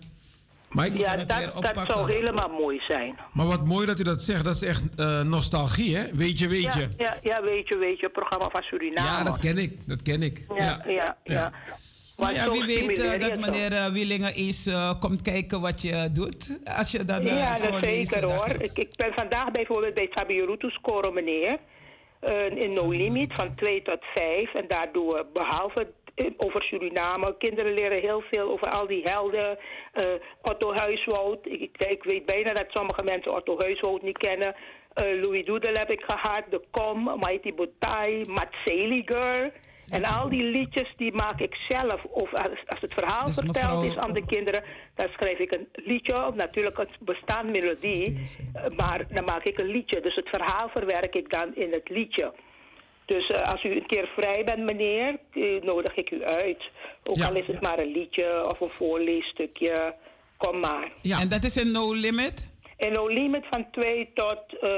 [SPEAKER 4] Maar, ik-
[SPEAKER 7] Ja,
[SPEAKER 3] het
[SPEAKER 7] dat, zou helemaal mooi zijn.
[SPEAKER 4] maar wat mooi dat u dat zegt. Dat is echt eh, nostalgie, hè? Weet je, weet
[SPEAKER 7] Ja,
[SPEAKER 4] je.
[SPEAKER 7] ja, ja, weet je, weet je, het programma van Suriname.
[SPEAKER 4] Ja, dat ken ik. Dat ken ik.
[SPEAKER 7] Ja, ja, ja.
[SPEAKER 4] Ja.
[SPEAKER 3] Maar ja, wie weet eh, dat meneer eh, Wielingen eens eh, komt kijken wat je doet. (laughs) Als je dan
[SPEAKER 7] Ja, dat zeker hoor. Ik, ik ben vandaag bijvoorbeeld bij Fabio Rutus Coro meneer. in No Limit van 2 tot 5. En daar doen we behalve eh, over Suriname. Kinderen leren heel veel over al die helden. Otto Huiswoud. Ik, weet bijna dat sommige mensen Otto Huiswoud niet kennen. Louis Doedel heb ik gehad. De Kom, Mighty Botai, Matt Seliger. En al die liedjes die maak ik zelf. Of als, als het verhaal
[SPEAKER 3] Dus
[SPEAKER 7] verteld
[SPEAKER 3] mevrouw-
[SPEAKER 7] is aan de kinderen, dan schrijf ik een liedje op. Natuurlijk een bestaande melodie. eh, Maar dan maak ik een liedje. Dus het verhaal verwerk ik dan in het liedje. Dus eh, als u een keer vrij bent, meneer, eh, nodig ik u uit. Ook
[SPEAKER 4] Ja.
[SPEAKER 7] al is het maar een liedje of een voorleesstukje. Kom maar.
[SPEAKER 4] Ja.
[SPEAKER 3] En dat is een no limit?
[SPEAKER 7] En no limit van 2 tot eh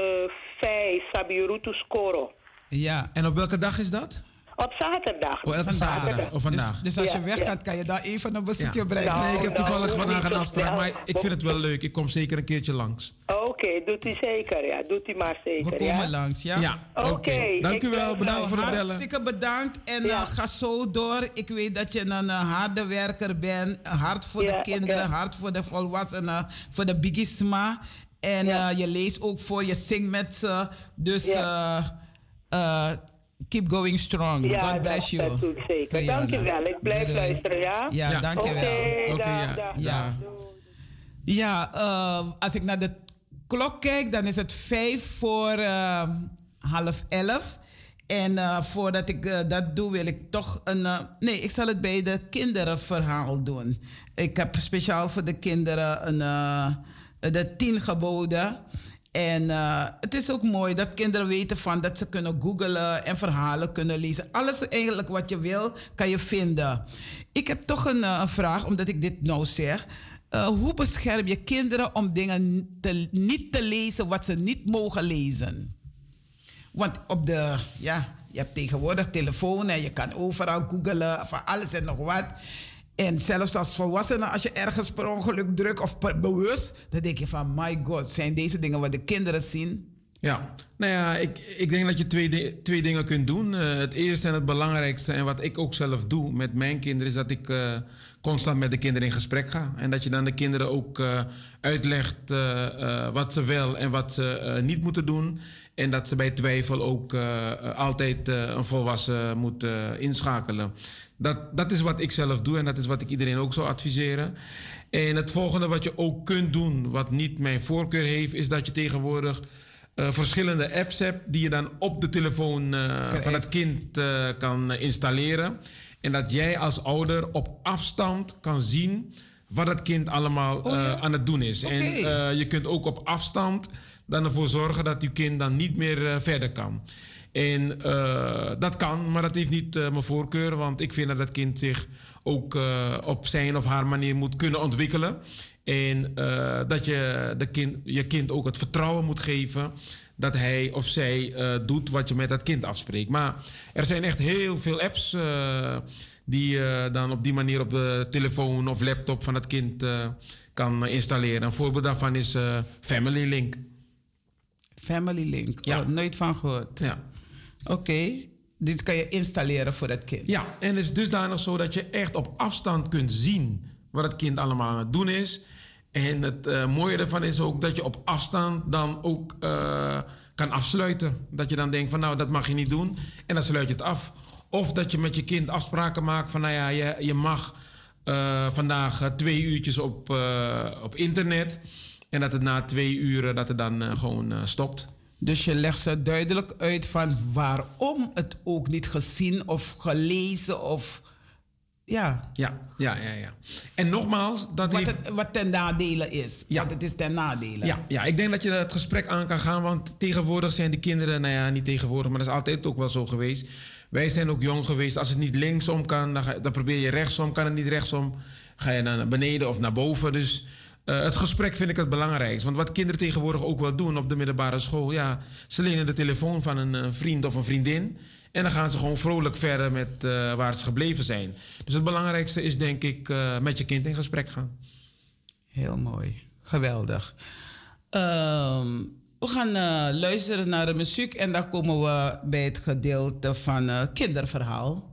[SPEAKER 7] 5, Sabirutu Scoro.
[SPEAKER 3] Ja.
[SPEAKER 4] En op welke dag is dat?
[SPEAKER 7] Op zaterdag.
[SPEAKER 4] Oh, elke
[SPEAKER 3] Vandaag.
[SPEAKER 4] zaterdag. Of vandaag.
[SPEAKER 3] Dus, dus als
[SPEAKER 7] Ja,
[SPEAKER 3] je weggaat,
[SPEAKER 7] ja.
[SPEAKER 3] kan je daar even een bezoekje
[SPEAKER 4] Ja.
[SPEAKER 3] brengen.
[SPEAKER 7] Nou,
[SPEAKER 4] Nee, ik heb
[SPEAKER 7] nou,
[SPEAKER 4] toevallig
[SPEAKER 7] hoef
[SPEAKER 4] vandaag een afspraak, maar ik vind het wel leuk. Ik kom zeker een keertje langs.
[SPEAKER 7] Oké, doet u zeker, ja. Doet u maar
[SPEAKER 3] We
[SPEAKER 7] zeker,
[SPEAKER 3] komen
[SPEAKER 7] ja.
[SPEAKER 3] langs, ja?
[SPEAKER 4] Ja,
[SPEAKER 7] Oké.
[SPEAKER 4] Dank u wel.
[SPEAKER 7] ben
[SPEAKER 4] Bedankt voor het bellen.
[SPEAKER 3] Hartstikke bedankt en
[SPEAKER 7] Ja.
[SPEAKER 3] eh, ga zo door. Ik weet dat je een eh, harde werker bent. Hart voor
[SPEAKER 7] Ja,
[SPEAKER 3] de kinderen, hart voor de volwassenen, voor de bigisma. En
[SPEAKER 7] Ja.
[SPEAKER 3] eh, je leest ook voor, je zingt met ze. Dus
[SPEAKER 7] Ja.
[SPEAKER 3] eh, eh, keep going strong.
[SPEAKER 7] Ja,
[SPEAKER 3] God bless
[SPEAKER 7] dat,
[SPEAKER 3] you.
[SPEAKER 7] dat doe ik zeker.
[SPEAKER 3] Friana.
[SPEAKER 7] Dank je wel. Ik blijf
[SPEAKER 3] Doei,
[SPEAKER 7] luisteren, ja?
[SPEAKER 3] Ja,
[SPEAKER 4] Ja.
[SPEAKER 3] dank je
[SPEAKER 7] Oké,
[SPEAKER 3] wel.
[SPEAKER 4] Oké,
[SPEAKER 7] dag,
[SPEAKER 4] ja.
[SPEAKER 7] dag.
[SPEAKER 3] Ja. Ja, eh, als ik naar de klok kijk, dan is het vijf voor eh, half elf. En eh, voordat ik dat doe, wil ik toch een. eh, nee, ik zal het bij de kinderen verhaal doen. Ik heb speciaal voor de kinderen een, eh, de tien geboden. En eh, het is ook mooi dat kinderen weten van dat ze kunnen googlen en verhalen kunnen lezen. Alles eigenlijk wat je wil, kan je vinden. Ik heb toch een, eh, vraag, omdat ik dit nou zeg. Eh, hoe bescherm je kinderen om dingen te, niet te lezen wat ze niet mogen lezen? Want op de, ja, je hebt tegenwoordig telefoon en je kan overal googelen van alles en nog wat. En zelfs als volwassene, als je ergens per ongeluk drukt of per bewust, dan denk je van, my god, zijn deze dingen wat de kinderen zien?
[SPEAKER 4] Ja, nou ja, ik, ik denk dat je twee, twee dingen kunt doen. Eh, het eerste en het belangrijkste, en wat ik ook zelf doe met mijn kinderen, is dat ik eh, constant met de kinderen in gesprek ga. En dat je dan de kinderen ook eh, uitlegt wat ze wel en wat ze niet moeten doen. En dat ze bij twijfel ook eh, eh, altijd eh, een volwassen moet inschakelen. Dat, dat is wat ik zelf doe en dat is wat ik iedereen ook zou adviseren. En het volgende wat je ook kunt doen, wat niet mijn voorkeur heeft, is dat je tegenwoordig verschillende apps hebt die je dan op de telefoon van het kind kan installeren. En dat jij als ouder op afstand kan zien wat het kind allemaal
[SPEAKER 3] Oh ja?
[SPEAKER 4] aan het doen is. En je kunt ook op afstand dan ervoor zorgen dat je kind dan niet meer eh, verder kan. En eh, dat kan, maar dat heeft niet eh, mijn voorkeur, want ik vind dat het kind zich ook op zijn of haar manier moet kunnen ontwikkelen. En dat je de kind, je kind ook het vertrouwen moet geven dat hij of zij doet wat je met dat kind afspreekt. Maar er zijn echt heel veel apps die je dan op die manier op de telefoon of laptop van het kind kan installeren. Een voorbeeld daarvan is Family Link.
[SPEAKER 3] Family Link.
[SPEAKER 4] Ja.
[SPEAKER 3] Oh, nooit van gehoord.
[SPEAKER 4] Ja.
[SPEAKER 3] Oké, dit kan je installeren voor het kind.
[SPEAKER 4] Ja, en het is dusdanig zo dat je echt op afstand kunt zien wat het kind allemaal aan het doen is. En het eh, mooie ervan is ook dat je op afstand dan ook eh, kan afsluiten. Dat je dan denkt van nou, dat mag je niet doen. En dan sluit je het af. Of dat je met je kind afspraken maakt van nou ja, je, je mag eh, vandaag twee uurtjes op, op internet. En dat het na twee uur dat het dan eh, gewoon eh, stopt.
[SPEAKER 3] Dus je legt ze duidelijk uit van waarom het ook niet gezien of gelezen of ja,
[SPEAKER 4] Ja, ja, ja, ja. En nogmaals, dat
[SPEAKER 3] wat,
[SPEAKER 4] heeft...
[SPEAKER 3] het, wat ten nadele is.
[SPEAKER 4] Ja.
[SPEAKER 3] Want het is ten nadele.
[SPEAKER 4] Ja, ja, ik denk dat je het gesprek aan kan gaan. Want tegenwoordig zijn de kinderen, nou ja, niet tegenwoordig, maar dat is altijd ook wel zo geweest. Wij zijn ook jong geweest. Als het niet linksom kan, dan, ga- dan probeer je rechtsom. Kan het niet rechtsom, ga je naar beneden of naar boven. Dus eh, het gesprek vind ik het belangrijkst. Want wat kinderen tegenwoordig ook wel doen op de middelbare school, ja, ze lenen de telefoon van een eh, vriend of een vriendin. En dan gaan ze gewoon vrolijk verder met eh, waar ze gebleven zijn. Dus het belangrijkste is denk ik met je kind in gesprek gaan.
[SPEAKER 10] Heel mooi. Geweldig. Ehm, we gaan luisteren naar de muziek en dan komen we bij het gedeelte van kinderverhaal.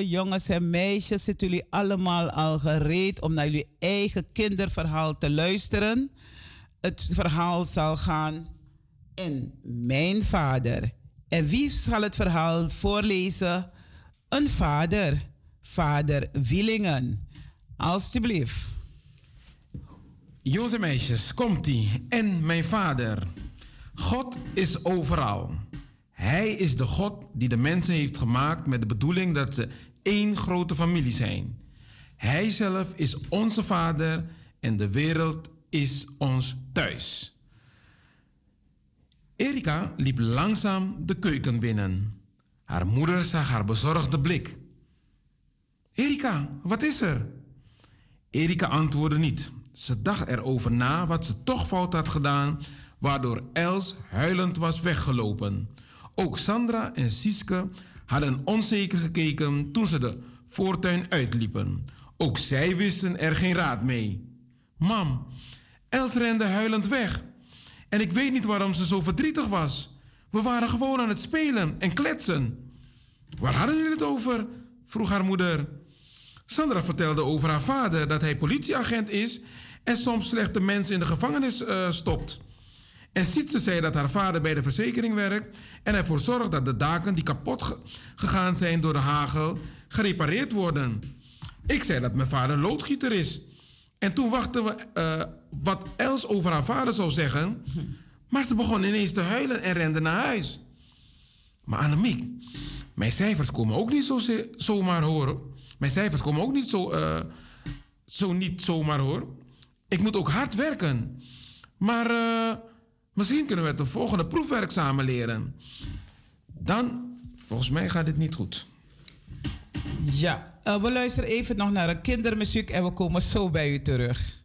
[SPEAKER 10] Jongens en meisjes, zitten jullie allemaal al gereed om naar jullie eigen kinderverhaal te luisteren. Het verhaal zal gaan in Mijn Vader. En wie zal het verhaal voorlezen? Een vader, vader Willingen. Alsjeblieft.
[SPEAKER 4] Jongens en meisjes, komt-ie. En mijn vader. God is overal. Hij is de God die de mensen heeft gemaakt met de bedoeling dat ze één grote familie zijn. Hij zelf is onze vader en de wereld is ons thuis. Erika liep langzaam de keuken binnen. Haar moeder zag haar bezorgde blik. Erika, wat is er? Erika antwoordde niet. Ze dacht erover na wat ze toch fout had gedaan, waardoor Els huilend was weggelopen. Ook Sandra en Siske hadden onzeker gekeken toen ze de voortuin uitliepen. Ook zij wisten er geen raad mee. Mam, Els rende huilend weg. En ik weet niet waarom ze zo verdrietig was. We waren gewoon aan het spelen en kletsen. Waar hadden jullie het over? vroeg haar moeder. Sandra vertelde over haar vader dat hij politieagent is en soms slechte mensen in de gevangenis eh, stopt. En Sietse zei dat haar vader bij de verzekering werkt en ervoor zorgt dat de daken die kapot ge- gegaan zijn door de hagel gerepareerd worden. Ik zei dat mijn vader loodgieter is. En toen wachten we eh, wat Els over haar vader zou zeggen. Maar ze begon ineens te huilen en rende naar huis. Maar Annemiek, mijn cijfers komen ook niet zo zomaar hoor. Mijn cijfers komen ook niet zo, eh, zo niet zomaar hoor. Ik moet ook hard werken. Maar eh, misschien kunnen we het de volgende proefwerk samen leren. Dan, volgens mij gaat dit niet goed.
[SPEAKER 10] Ja, eh, we luisteren even nog naar een kindermuziek en we komen zo bij u terug.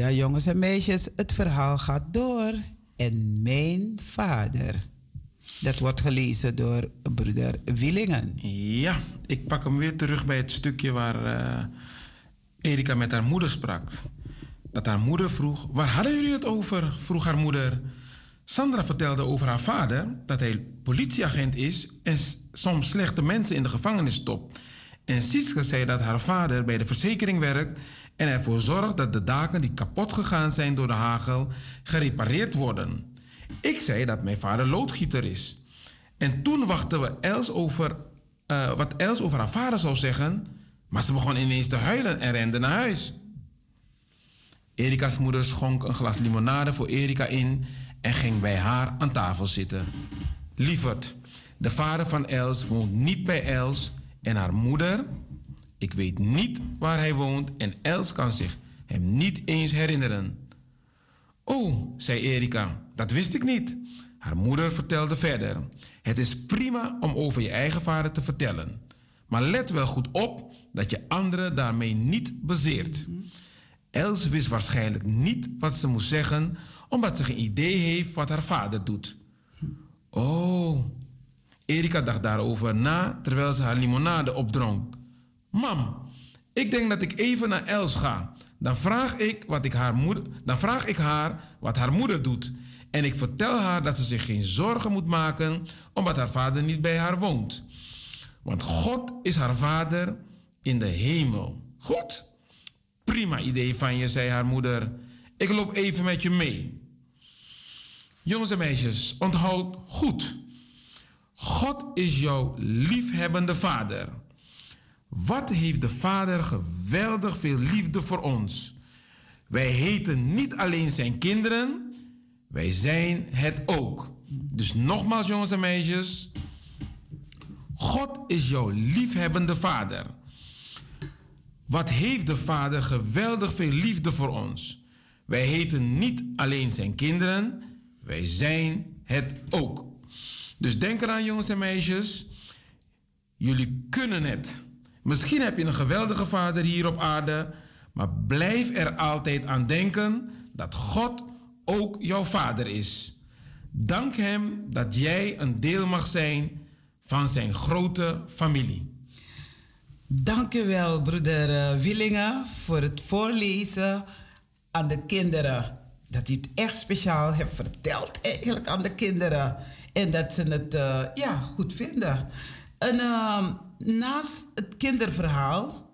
[SPEAKER 3] Ja, jongens en meisjes, het verhaal gaat door. En mijn vader. Dat wordt gelezen door broeder Willingen.
[SPEAKER 4] Ja, ik pak hem weer terug bij het stukje waar eh, Erika met haar moeder sprak. Dat haar moeder vroeg, waar hadden jullie het over? vroeg haar moeder. Sandra vertelde over haar vader dat hij politieagent is en soms slechte mensen in de gevangenis stopt. En Sietske zei dat haar vader bij de verzekering werkt en ervoor zorgt dat de daken die kapot gegaan zijn door de hagel gerepareerd worden. Ik zei dat mijn vader loodgieter is. En toen wachten we Els over eh, wat Els over haar vader zou zeggen, maar ze begon ineens te huilen en rende naar huis. Erika's moeder schonk een glas limonade voor Erika in en ging bij haar aan tafel zitten. Lieverd, de vader van Els woont niet bij Els en haar moeder, ik weet niet waar hij woont en Els kan zich hem niet eens herinneren. Oh, zei Erika, dat wist ik niet. Haar moeder vertelde verder. Het is prima om over je eigen vader te vertellen. Maar let wel goed op dat je anderen daarmee niet bezeert. Els wist waarschijnlijk niet wat ze moest zeggen, omdat ze geen idee heeft wat haar vader doet. Oh, Erika dacht daarover na terwijl ze haar limonade opdronk. Mam, ik denk dat ik even naar Els ga. Dan vraag ik, wat ik haar moeder, dan vraag ik haar wat haar moeder doet. En ik vertel haar dat ze zich geen zorgen moet maken omdat haar vader niet bij haar woont. Want God is haar vader in de hemel. Goed? Prima idee van je, zei haar moeder. Ik loop even met je mee. Jongens en meisjes, onthoud goed. God is jouw liefhebbende vader. Wat heeft de Vader geweldig veel liefde voor ons? Wij heten niet alleen zijn kinderen, wij zijn het ook. Dus nogmaals, jongens en meisjes, God is jouw liefhebbende Vader. Wat heeft de Vader geweldig veel liefde voor ons? Wij heten niet alleen zijn kinderen, wij zijn het ook. Dus denk eraan, jongens en meisjes, jullie kunnen het. Misschien heb je een geweldige vader hier op aarde, maar blijf er altijd aan denken dat God ook jouw vader is. Dank Hem dat jij een deel mag zijn van zijn grote familie.
[SPEAKER 3] Dank u wel, broeder eh, Willingen, voor het voorlezen aan de kinderen. Dat u het echt speciaal hebt verteld eigenlijk aan de kinderen. En dat ze het eh, ja, goed vinden. En ehm, naast het kinderverhaal,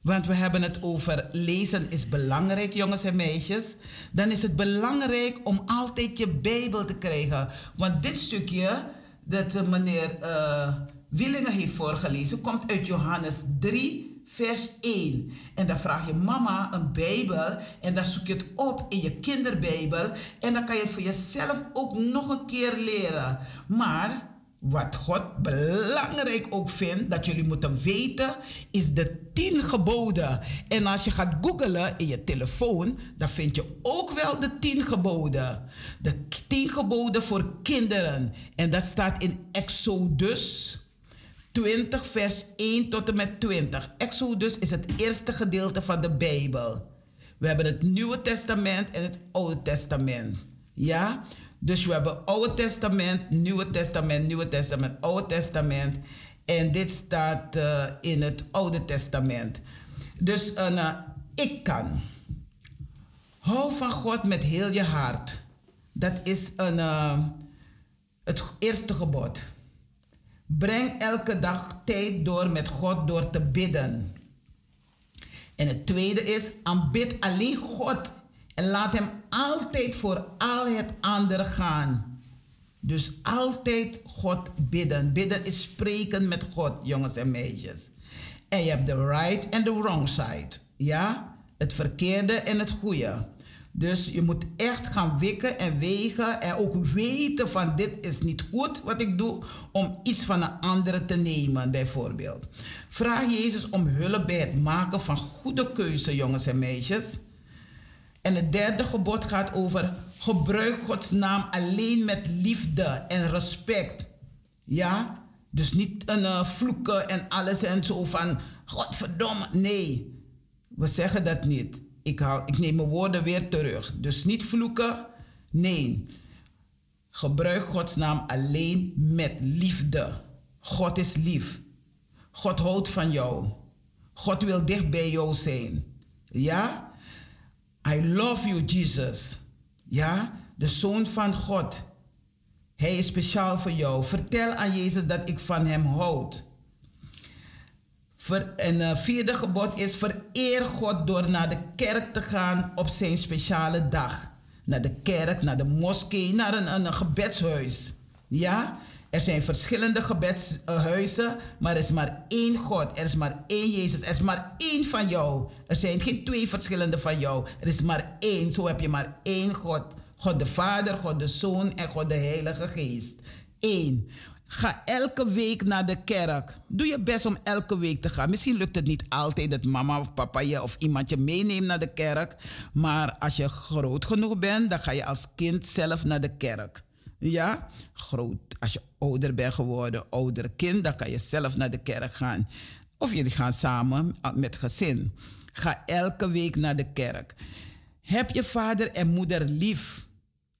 [SPEAKER 3] want we hebben het over lezen is belangrijk, jongens en meisjes. Dan is het belangrijk om altijd je Bijbel te krijgen. Want dit stukje dat eh, meneer eh, Willingen heeft voorgelezen, komt uit Johannes 3, vers 1. En dan vraag je mama een Bijbel en dan zoek je het op in je kinderbijbel. En dan kan je het voor jezelf ook nog een keer leren. Maar wat God belangrijk ook vindt dat jullie moeten weten, is de tien geboden. En als je gaat googlen in je telefoon, dan vind je ook wel de tien geboden. De tien geboden voor kinderen. En dat staat in Exodus 20, vers 1 tot en met 20. Exodus is het eerste gedeelte van de Bijbel. We hebben het Nieuwe Testament en het Oude Testament. Ja? Dus we hebben Oude Testament, Nieuwe Testament, Nieuwe Testament, Oude Testament. En dit staat eh, in het Oude Testament. Dus eh, ik kan. Hou van God met heel je hart. Dat is een, eh, het eerste gebod. Breng elke dag tijd door met God door te bidden. En het tweede is, aanbid alleen God en laat Hem altijd voor al het andere gaan. Dus altijd God bidden. Bidden is spreken met God, jongens en meisjes. En je hebt de right en de wrong side. Ja? Het verkeerde en het goede. Dus je moet echt gaan wikken en wegen en ook weten van dit is niet goed wat ik doe om iets van een andere te nemen bijvoorbeeld. Vraag Jezus om hulp bij het maken van goede keuze jongens en meisjes. En het derde gebod gaat over gebruik Gods naam alleen met liefde en respect. Ja? Dus niet een uh, vloeken en alles en zo van Godverdomme. Nee, we zeggen dat niet. Ik, haal, ik neem mijn woorden weer terug. Dus niet vloeken. Nee. Gebruik Gods naam alleen met liefde. God is lief. God houdt van jou. God wil dicht bij jou zijn. Ja? I love you, Jesus. Ja? De Zoon van God. Hij is speciaal voor jou. Vertel aan Jezus dat ik van hem houd. Ver, en uh, vierde gebod is vereer God door naar de kerk te gaan op zijn speciale dag. Naar de kerk, naar de moskee, naar een, een, een gebedshuis. Ja? Er zijn verschillende gebedshuizen, maar er is maar één God. Er is maar één Jezus. Er is maar één van jou. Er zijn geen twee verschillende van jou. Er is maar één. Zo heb je maar één God. God de Vader, God de Zoon en God de Heilige Geest. Eén. Ga elke week naar de kerk. Doe je best om elke week te gaan. Misschien lukt het niet altijd dat mama of papa je of iemand je meeneemt naar de kerk. Maar als je groot genoeg bent, dan ga je als kind zelf naar de kerk. Ja, groot. Als je ouder bent geworden, ouder kind, dan kan je zelf naar de kerk gaan. Of jullie gaan samen met gezin. Ga elke week naar de kerk. Heb je vader en moeder lief.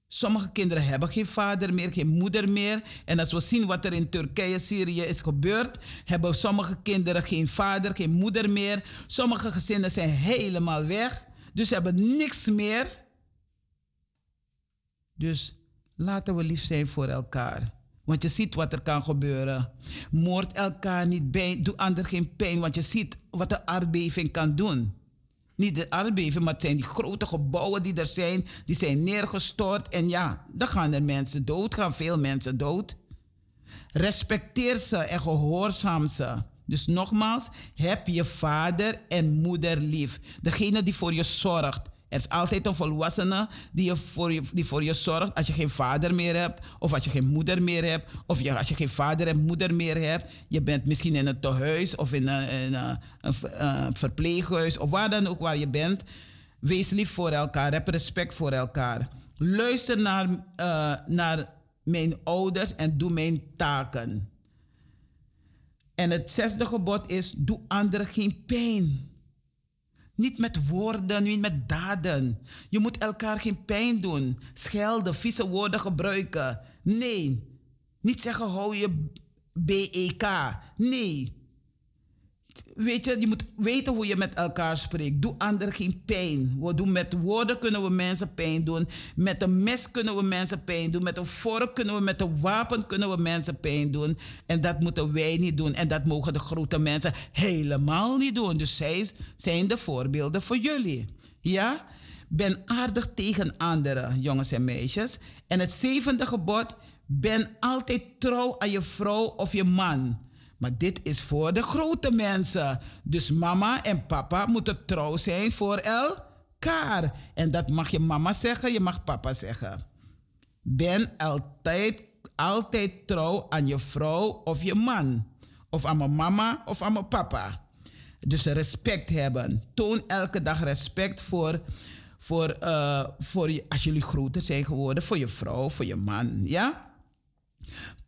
[SPEAKER 3] Sommige kinderen hebben geen vader meer, geen moeder meer. En als we zien wat er in Turkije, Syrië is gebeurd, hebben sommige kinderen geen vader, geen moeder meer. Sommige gezinnen zijn helemaal weg. Dus hebben niks meer. Dus laten we lief zijn voor elkaar. Want je ziet wat er kan gebeuren. Moord elkaar niet bij, doe ander geen pijn, want je ziet wat de aardbeving kan doen. Niet de aardbeving, maar het zijn die grote gebouwen die er zijn, die zijn neergestort. En ja, dan gaan er mensen dood, gaan veel mensen dood. Respecteer ze en gehoorzaam ze. Dus nogmaals, heb je vader en moeder lief. Degene die voor je zorgt. Er is altijd een volwassene die, voor je, die voor je zorgt als je geen vader meer hebt, of als je geen moeder meer hebt, of je, als je geen vader en moeder meer hebt. Je bent misschien in een tehuis of in een, in een, verpleeghuis of waar dan ook waar je bent. Wees lief voor elkaar, heb respect voor elkaar. Luister naar, uh, naar mijn ouders en doe mijn taken. En het zesde gebod is: doe anderen geen pijn. Niet met woorden, niet met daden. Je moet elkaar geen pijn doen. Schelden, vieze woorden gebruiken. Nee. Niet zeggen hou je BEK. Nee. Weet je, je moet weten hoe je met elkaar spreekt. Doe anderen geen pijn. We doen met woorden kunnen we mensen pijn doen. Met een mes kunnen we mensen pijn doen. Met een vork kunnen we, met een wapen kunnen we mensen pijn doen. En dat moeten wij niet doen. En dat mogen de grote mensen helemaal niet doen. Dus zij zijn de voorbeelden voor jullie. Ja? Ben aardig tegen anderen, jongens en meisjes. En het zevende gebod. Ben altijd trouw aan je vrouw of je man. Maar dit is voor de grote mensen. Dus mama en papa moeten trouw zijn voor elkaar. En dat mag je mama zeggen, je mag papa zeggen. Ben altijd, altijd trouw aan je vrouw of je man. Of aan mijn mama of aan mijn papa. Dus respect hebben. Toon elke dag respect voor, voor, uh, voor je, als jullie groter zijn geworden, voor je vrouw, voor je man. Ja?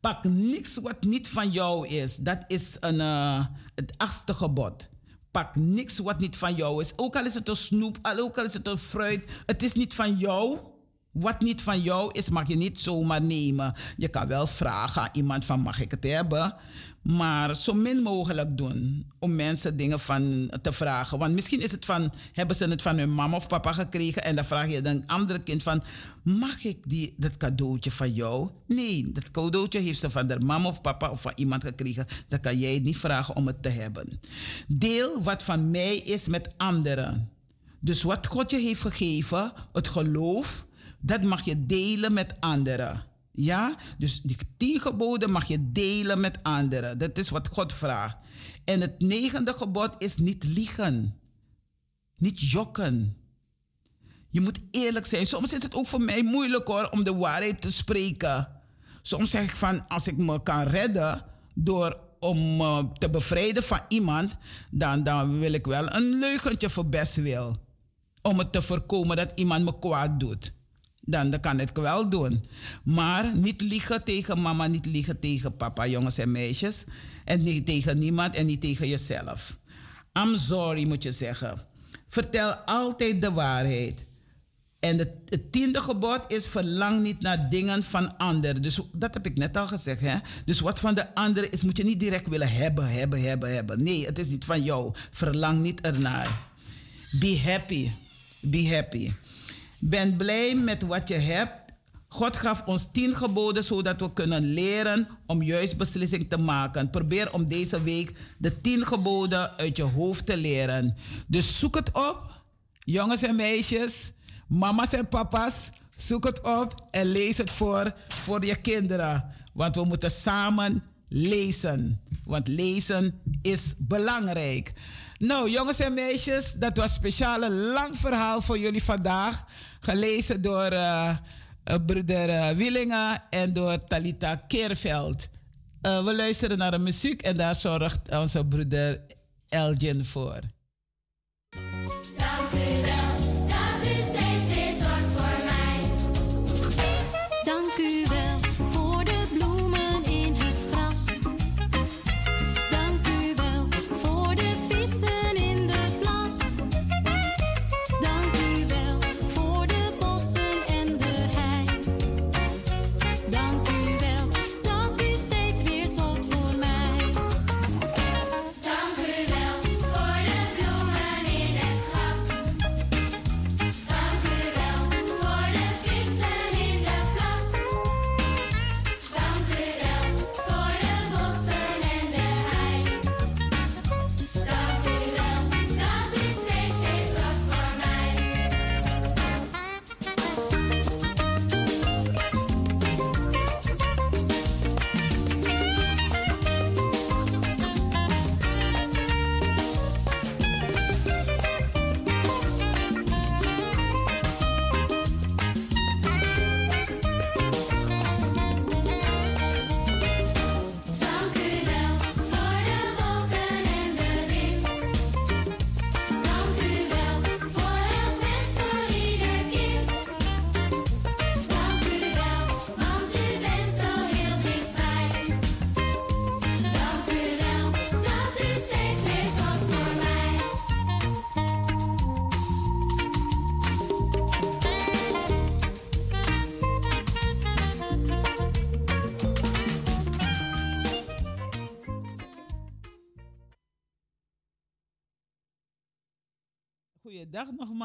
[SPEAKER 3] Pak niks wat niet van jou is. Dat is een, uh, het achtste gebod. Pak niks wat niet van jou is. Ook al is het een snoep, ook al is het een fruit. Het is niet van jou. Wat niet van jou is, mag je niet zomaar nemen. Je kan wel vragen aan iemand van mag ik het hebben. Maar zo min mogelijk doen om mensen dingen van te vragen. Want misschien is het van, hebben ze het van hun mama of papa gekregen en dan vraag je een andere kind van, mag ik die, dat cadeautje van jou? Nee, dat cadeautje heeft ze van haar mama of papa of van iemand gekregen. Dan kan jij niet vragen om het te hebben. Deel wat van mij is met anderen. Dus wat God je heeft gegeven, het geloof, dat mag je delen met anderen. Ja, dus die tien geboden mag je delen met anderen. Dat is wat God vraagt. En het negende gebod is niet liegen. Niet jokken. Je moet eerlijk zijn. Soms is het ook voor mij moeilijk hoor om de waarheid te spreken. Soms zeg ik van als ik me kan redden door om me te bevrijden van iemand, dan, dan wil ik wel een leugentje voor best wil. Om het te voorkomen dat iemand me kwaad doet dan, kan ik wel doen. Maar niet liegen tegen mama, niet liegen tegen papa, jongens en meisjes. En niet tegen niemand en niet tegen jezelf. I'm sorry, moet je zeggen. Vertel altijd de waarheid. En het, het tiende gebod is verlang niet naar dingen van anderen. Dus dat heb ik net al gezegd. Hè? Dus wat van de ander is, moet je niet direct willen hebben, hebben, hebben, hebben. Nee, het is niet van jou. Verlang niet ernaar. Be happy. Be happy. Ben blij met wat je hebt. God gaf ons tien geboden zodat we kunnen leren om juist beslissing te maken. Probeer om deze week de tien geboden uit je hoofd te leren. Dus zoek het op, jongens en meisjes, mama's en papa's. Zoek het op en lees het voor voor je kinderen. Want we moeten samen lezen. Want lezen is belangrijk. Nou, jongens en meisjes, dat was een speciale lang verhaal voor jullie vandaag. Gelezen door eh, broeder eh, Willingen en door Talita Keerveld. We luisteren naar de muziek en daar zorgt onze broeder Elgin voor.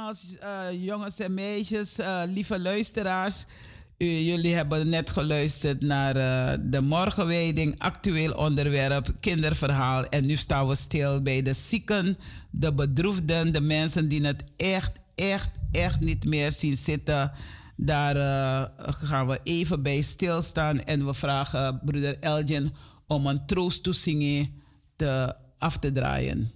[SPEAKER 3] Eh, jongens en meisjes, eh, lieve luisteraars. Jullie hebben net geluisterd naar eh, de morgenwijding, actueel onderwerp, kinderverhaal. En nu staan we stil bij de zieken, de bedroefden, de mensen die het echt, echt, echt niet meer zien zitten. Daar gaan we even bij stilstaan en we vragen broeder Elgin om een troosttoezinging te af te draaien.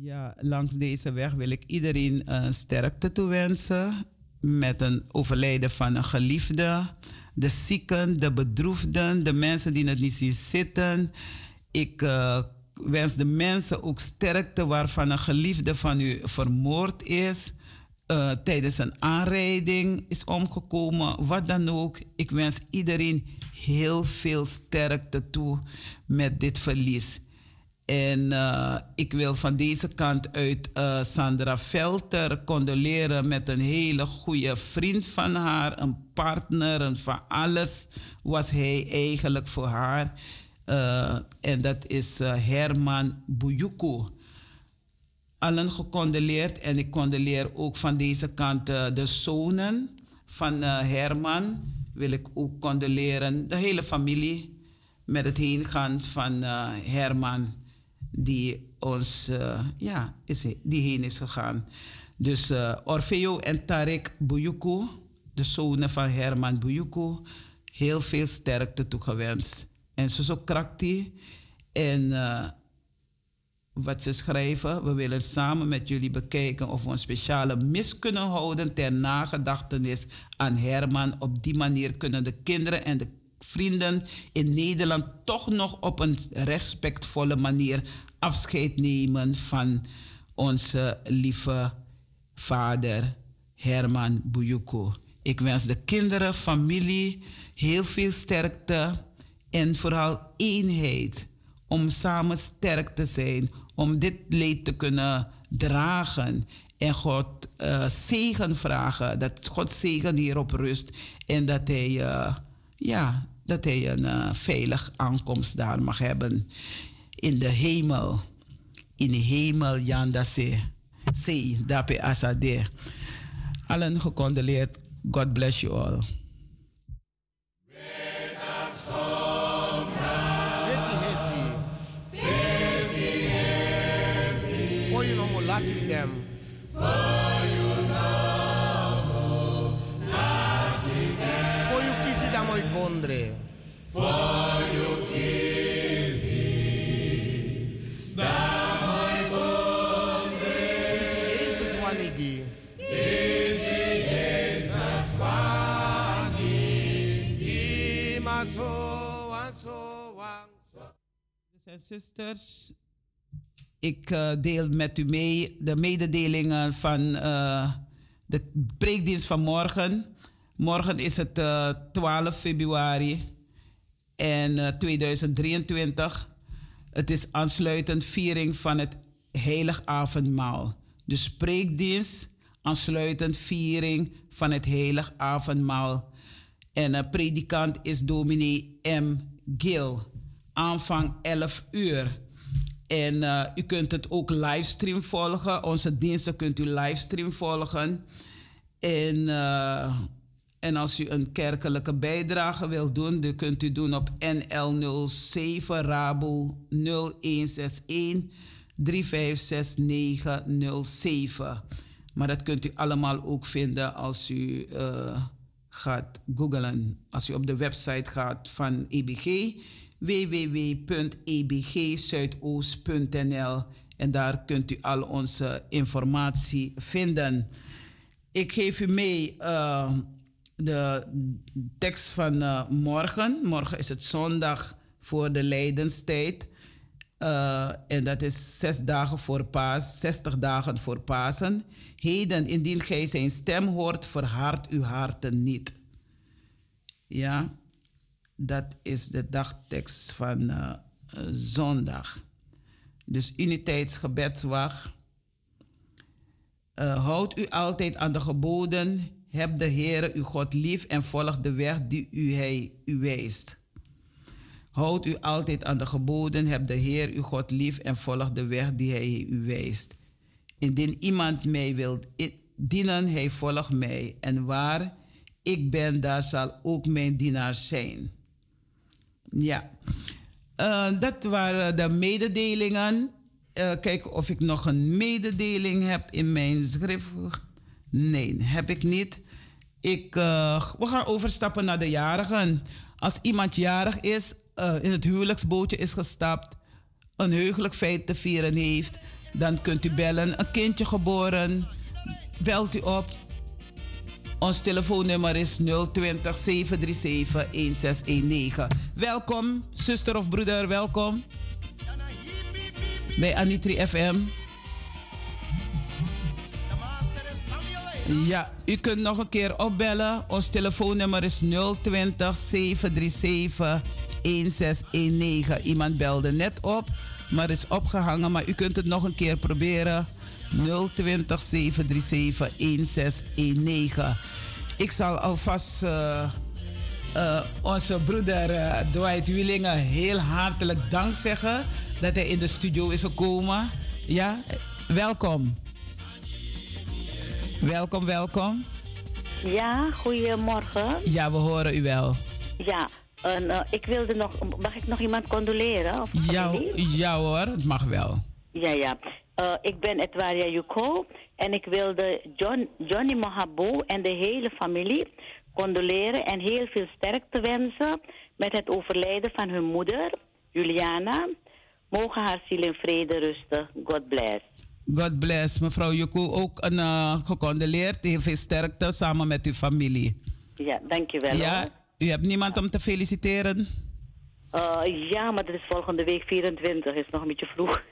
[SPEAKER 3] Ja, langs deze weg wil ik iedereen eh, sterkte toewensen met een overlijden van een geliefde, de zieken, de bedroefden, de mensen die het niet zien zitten. Ik eh, wens de mensen ook sterkte waarvan een geliefde van u vermoord is, eh, tijdens een aanrijding is omgekomen, wat dan ook. Ik wens iedereen heel veel sterkte toe met dit verlies. En eh, ik wil van deze kant uit eh, Sandra Velter condoleren met een hele goede vriend van haar, een partner, een van alles was hij eigenlijk voor haar. Eh, en dat is Herman Bouyuku. Allen gecondoleerd en ik condoleer ook van deze kant de zonen van Herman. Wil ik ook condoleren, de hele familie met het heengaan van Herman, die ons, eh, ja, is, die heen is gegaan. Dus eh, Orfeo en Tarek Bouyuku, de zonen van Herman Bouyuku, heel veel sterkte toegewenst. En zo Krakti. En eh, wat ze schrijven, we willen samen met jullie bekijken of we een speciale mis kunnen houden ter nagedachtenis aan Herman. Op die manier kunnen de kinderen en de vrienden in Nederland toch nog op een respectvolle manier afscheid nemen van onze lieve vader Herman Bouyuko. Ik wens de kinderen, familie heel veel sterkte en vooral eenheid om samen sterk te zijn, om dit leed te kunnen dragen en God eh, zegen vragen, dat God zegen hierop rust en dat hij, eh, ja, dat hij een eh, veilig aankomst daar mag hebben in de hemel. In de hemel, Janda se, se, dape asade. Allen gecondoleerd. God bless you all.
[SPEAKER 11] For you. You kiss it amoy kondre. Jesus wanigi. Jesus wanigi. Maso wanso wang.
[SPEAKER 3] Broeders en zusters, ik eh, deel met u mee de mededelingen van eh, de preekdienst van morgen. Morgen is het eh, 12 februari en eh, 2023. Het is aansluitend viering van het heilig avondmaal. Dus preekdienst, aansluitend viering van het heilig avondmaal. En uh, predikant is dominee M. Gil. Aanvang 11 uur. En eh, u kunt het ook livestream volgen. Onze diensten kunt u livestream volgen. En, eh, en als u een kerkelijke bijdrage wilt doen, dan kunt u doen op NL07 Rabo 0161 356907. Maar dat kunt u allemaal ook vinden als u eh, gaat googlen. Als u op de website gaat van EBG, www.ebgzuidoost.nl en daar kunt u al onze informatie vinden. Ik geef u mee eh, de tekst van eh, morgen. Morgen is het zondag voor de lijdenstijd. Eh, en dat is zes dagen voor paas, 60 dagen voor Pasen. Heden, indien gij zijn stem hoort, verhard uw harten niet. Ja, dat is de dagtekst van eh, zondag. Dus uniteitsgebedswacht. Uh, houd u altijd aan de geboden. Heb de Heere uw God lief en volg de weg die u, hij u wijst. Houd u altijd aan de geboden. Heb de Heer uw God lief en volg de weg die hij u wijst. Indien iemand mij wil dienen, hij volgt mij. En waar ik ben, daar zal ook mijn dienaar zijn. Ja, uh, dat waren de mededelingen. Uh, kijken of ik nog een mededeling heb in mijn schrift. Nee, heb ik niet. Ik, uh, we gaan overstappen naar de jarigen. Als iemand jarig is, in het huwelijksbootje is gestapt, een heugelijk feit te vieren heeft, dan kunt u bellen. Een kindje geboren, belt u op. Ons telefoonnummer is 020 737 1619. Welkom, zuster of broeder, welkom. Bij Anitri FM. Ja, u kunt nog een keer opbellen. Ons telefoonnummer is 020 737 1619. Iemand belde net op, maar is opgehangen. Maar u kunt het nog een keer proberen. 020 737 1619. Ik zal alvast eh, eh, onze broeder eh, Dwight Wielingen heel hartelijk dank zeggen dat hij in de studio is gekomen. Ja, welkom. Welkom, welkom.
[SPEAKER 8] Ja, goedemorgen.
[SPEAKER 3] Ja, we horen u wel.
[SPEAKER 8] Ja, en, eh, ik wilde nog... Mag ik nog iemand condoleren? Of
[SPEAKER 3] Ja, ja hoor, het mag wel.
[SPEAKER 8] Ja, ja. Eh, ik ben Etwaria Yuko en ik wilde John, Johnny Mohabo en de hele familie condoleren en heel veel sterkte wensen met het overlijden van hun moeder, Juliana. Mogen haar ziel in vrede rusten. God bless.
[SPEAKER 3] God bless. Mevrouw Joko ook een, eh, gecondoleerd. Heel veel sterkte samen met uw familie.
[SPEAKER 8] Ja, dankjewel.
[SPEAKER 3] Ja,
[SPEAKER 8] hoor.
[SPEAKER 3] u hebt niemand om te feliciteren?
[SPEAKER 8] Eh, ja, maar dat is volgende week 24, is nog een beetje vroeg.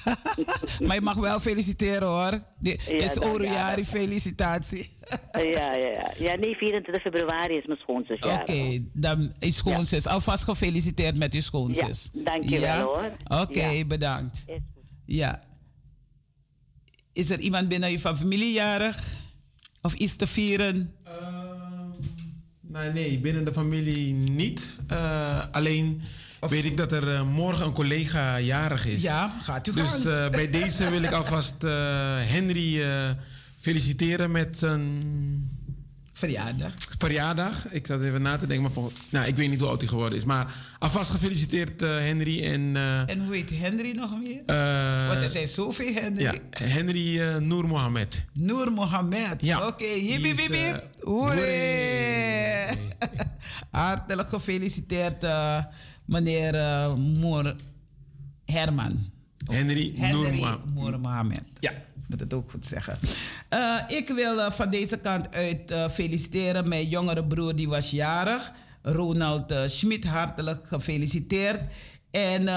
[SPEAKER 8] (laughs)
[SPEAKER 3] maar je mag wel feliciteren hoor. Dit
[SPEAKER 8] Ja,
[SPEAKER 3] is
[SPEAKER 8] ja.
[SPEAKER 3] felicitatie.
[SPEAKER 8] Ja, ja, ja. Ja, nee, 24 februari is mijn schoonzus.
[SPEAKER 3] Oké, dan is schoonzus. Alvast gefeliciteerd met uw schoonzus.
[SPEAKER 8] Ja, dankjewel, hoor.
[SPEAKER 3] Oké, bedankt. Ja. Is er iemand binnen uw familie jarig? Of iets te vieren?
[SPEAKER 4] Nee, nee, binnen de familie niet. Eh, alleen weet ik dat er eh, morgen een collega jarig is.
[SPEAKER 3] Ja, gaat u
[SPEAKER 4] Dus eh, bij (laughs) deze wil ik alvast Henry feliciteren met zijn
[SPEAKER 3] verjaardag.
[SPEAKER 4] Verjaardag. Ik zat even na te denken, maar nou, ik weet niet hoe oud hij geworden is. Maar alvast gefeliciteerd eh, Henry. En, eh,
[SPEAKER 3] En hoe heet Henry nog meer?
[SPEAKER 4] eh,
[SPEAKER 3] Want er zijn zoveel Henry.
[SPEAKER 4] Ja, Henry eh, Noor Mohammed.
[SPEAKER 3] Noor Mohammed.
[SPEAKER 4] Ja.
[SPEAKER 3] Oké, hippie. Hoeré. (laughs) Hartelijk gefeliciteerd, meneer Moor Herman.
[SPEAKER 4] Henry, Noor
[SPEAKER 3] Henry
[SPEAKER 4] Mohammed. Ja.
[SPEAKER 3] Moet het ook goed zeggen. Eh, ik wil eh, van deze kant uit eh, feliciteren mijn jongere broer, die was jarig. Ronald Schmid, hartelijk gefeliciteerd. En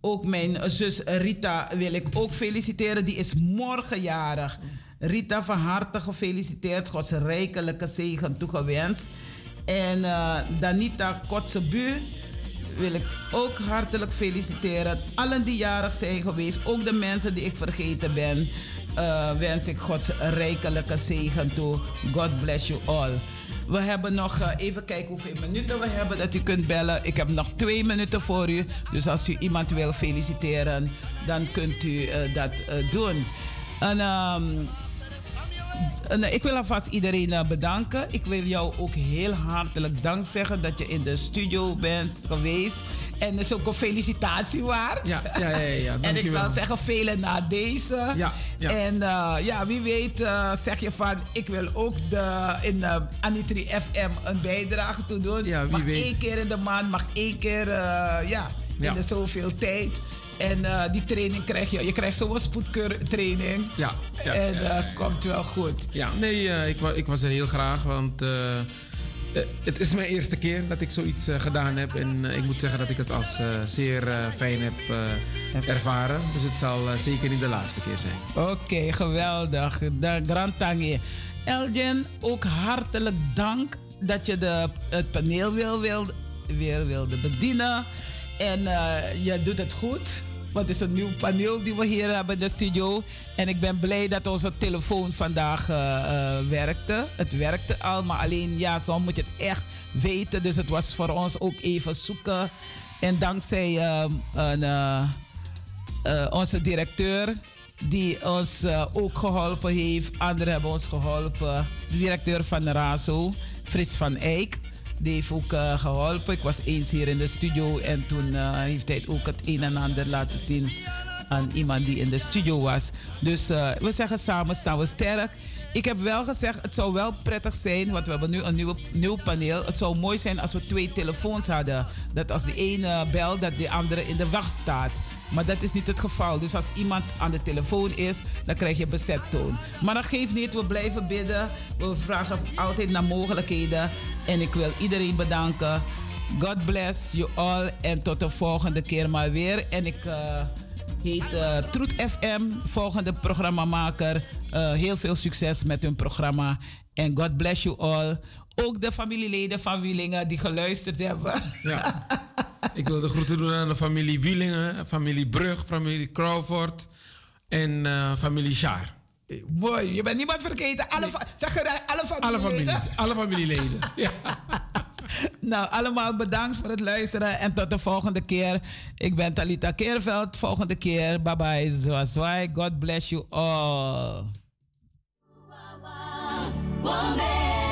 [SPEAKER 3] ook mijn zus Rita wil ik ook feliciteren. Die is morgen jarig. Rita, van harte gefeliciteerd. Gods rijkelijke zegen toegewenst. En Danita Kotzebu wil ik ook hartelijk feliciteren. Allen die jarig zijn geweest, ook de mensen die ik vergeten ben, eh, wens ik Gods rijkelijke zegen toe. God bless you all. We hebben nog, eh, even kijken hoeveel minuten we hebben dat u kunt bellen. Ik heb nog twee minuten voor u. Dus als u iemand wil feliciteren, dan kunt u eh, dat doen. En, ehm, eh, ik wil alvast iedereen eh, bedanken. Ik wil jou ook heel hartelijk dank zeggen dat je in de studio bent geweest. En dat is ook een felicitatie waar.
[SPEAKER 4] Ja, ja, ja, (laughs)
[SPEAKER 3] en ik zal zeggen, velen na deze.
[SPEAKER 4] Ja, ja.
[SPEAKER 3] En eh, ja, wie weet eh, zeg je van, ik wil ook de, in de Anitri FM een bijdrage toe doen.
[SPEAKER 4] Ja, wie
[SPEAKER 3] mag
[SPEAKER 4] weet.
[SPEAKER 3] één keer in de maand, mag één keer eh, ja, in de zoveel tijd. En eh, die training krijg je. Je krijgt zo'n spoedtraining.
[SPEAKER 4] Ja, ja,
[SPEAKER 3] en
[SPEAKER 4] ja,
[SPEAKER 3] eh, komt wel goed.
[SPEAKER 4] Ja, nee, eh, ik, wa- ik was er heel graag, want het is mijn eerste keer dat ik zoiets gedaan heb. En ik moet zeggen dat ik het als zeer fijn heb ervaren. Dus het zal zeker niet de laatste keer zijn.
[SPEAKER 3] Oké, geweldig. De Grand Tangi. Elgin, ook hartelijk dank dat je de, het paneel wil, wil, weer wilde bedienen. En je doet het goed. Want het is een nieuw paneel die we hier hebben in de studio. En ik ben blij dat onze telefoon vandaag eh, eh, werkte. Het werkte al, maar alleen ja, soms moet je het echt weten. Dus het was voor ons ook even zoeken. En dankzij eh, een, eh, onze directeur, die ons ook geholpen heeft. Anderen hebben ons geholpen. De directeur van de RASO, Frits van Eyck, die heeft ook eh, geholpen. Ik was eens hier in de studio en toen eh, heeft hij ook het een en ander laten zien aan iemand die in de studio was. Dus eh, we zeggen samen staan we sterk. Ik heb wel gezegd, het zou wel prettig zijn, want we hebben nu een nieuw paneel. Het zou mooi zijn als we twee telefoons hadden. Dat als de ene belt, dat de andere in de wacht staat. Maar dat is niet het geval. Dus als iemand aan de telefoon is, dan krijg je bezettoon. Maar dat geeft niet, we blijven bidden. We vragen altijd naar mogelijkheden. En ik wil iedereen bedanken. God bless you all. En tot de volgende keer maar weer. En ik eh, heet eh Troet FM, volgende programmamaker. Eh, heel veel succes met hun programma. En God bless you all. Ook de familieleden van Wielingen die geluisterd hebben.
[SPEAKER 4] Ja. Ik wil de groeten doen aan de familie Wielingen, familie Brug, familie Crawford en eh, familie Schaar.
[SPEAKER 3] Mooi, je bent niemand vergeten. Alle, zeg je alle
[SPEAKER 4] Alle
[SPEAKER 3] familieleden?
[SPEAKER 4] families, alle familieleden. Ja. (laughs)
[SPEAKER 3] Nou, allemaal bedankt voor het luisteren en tot de volgende keer. Ik ben Talita Keerveld. Volgende keer. Bye bye. Zwazwai. God bless you all.
[SPEAKER 12] Woman.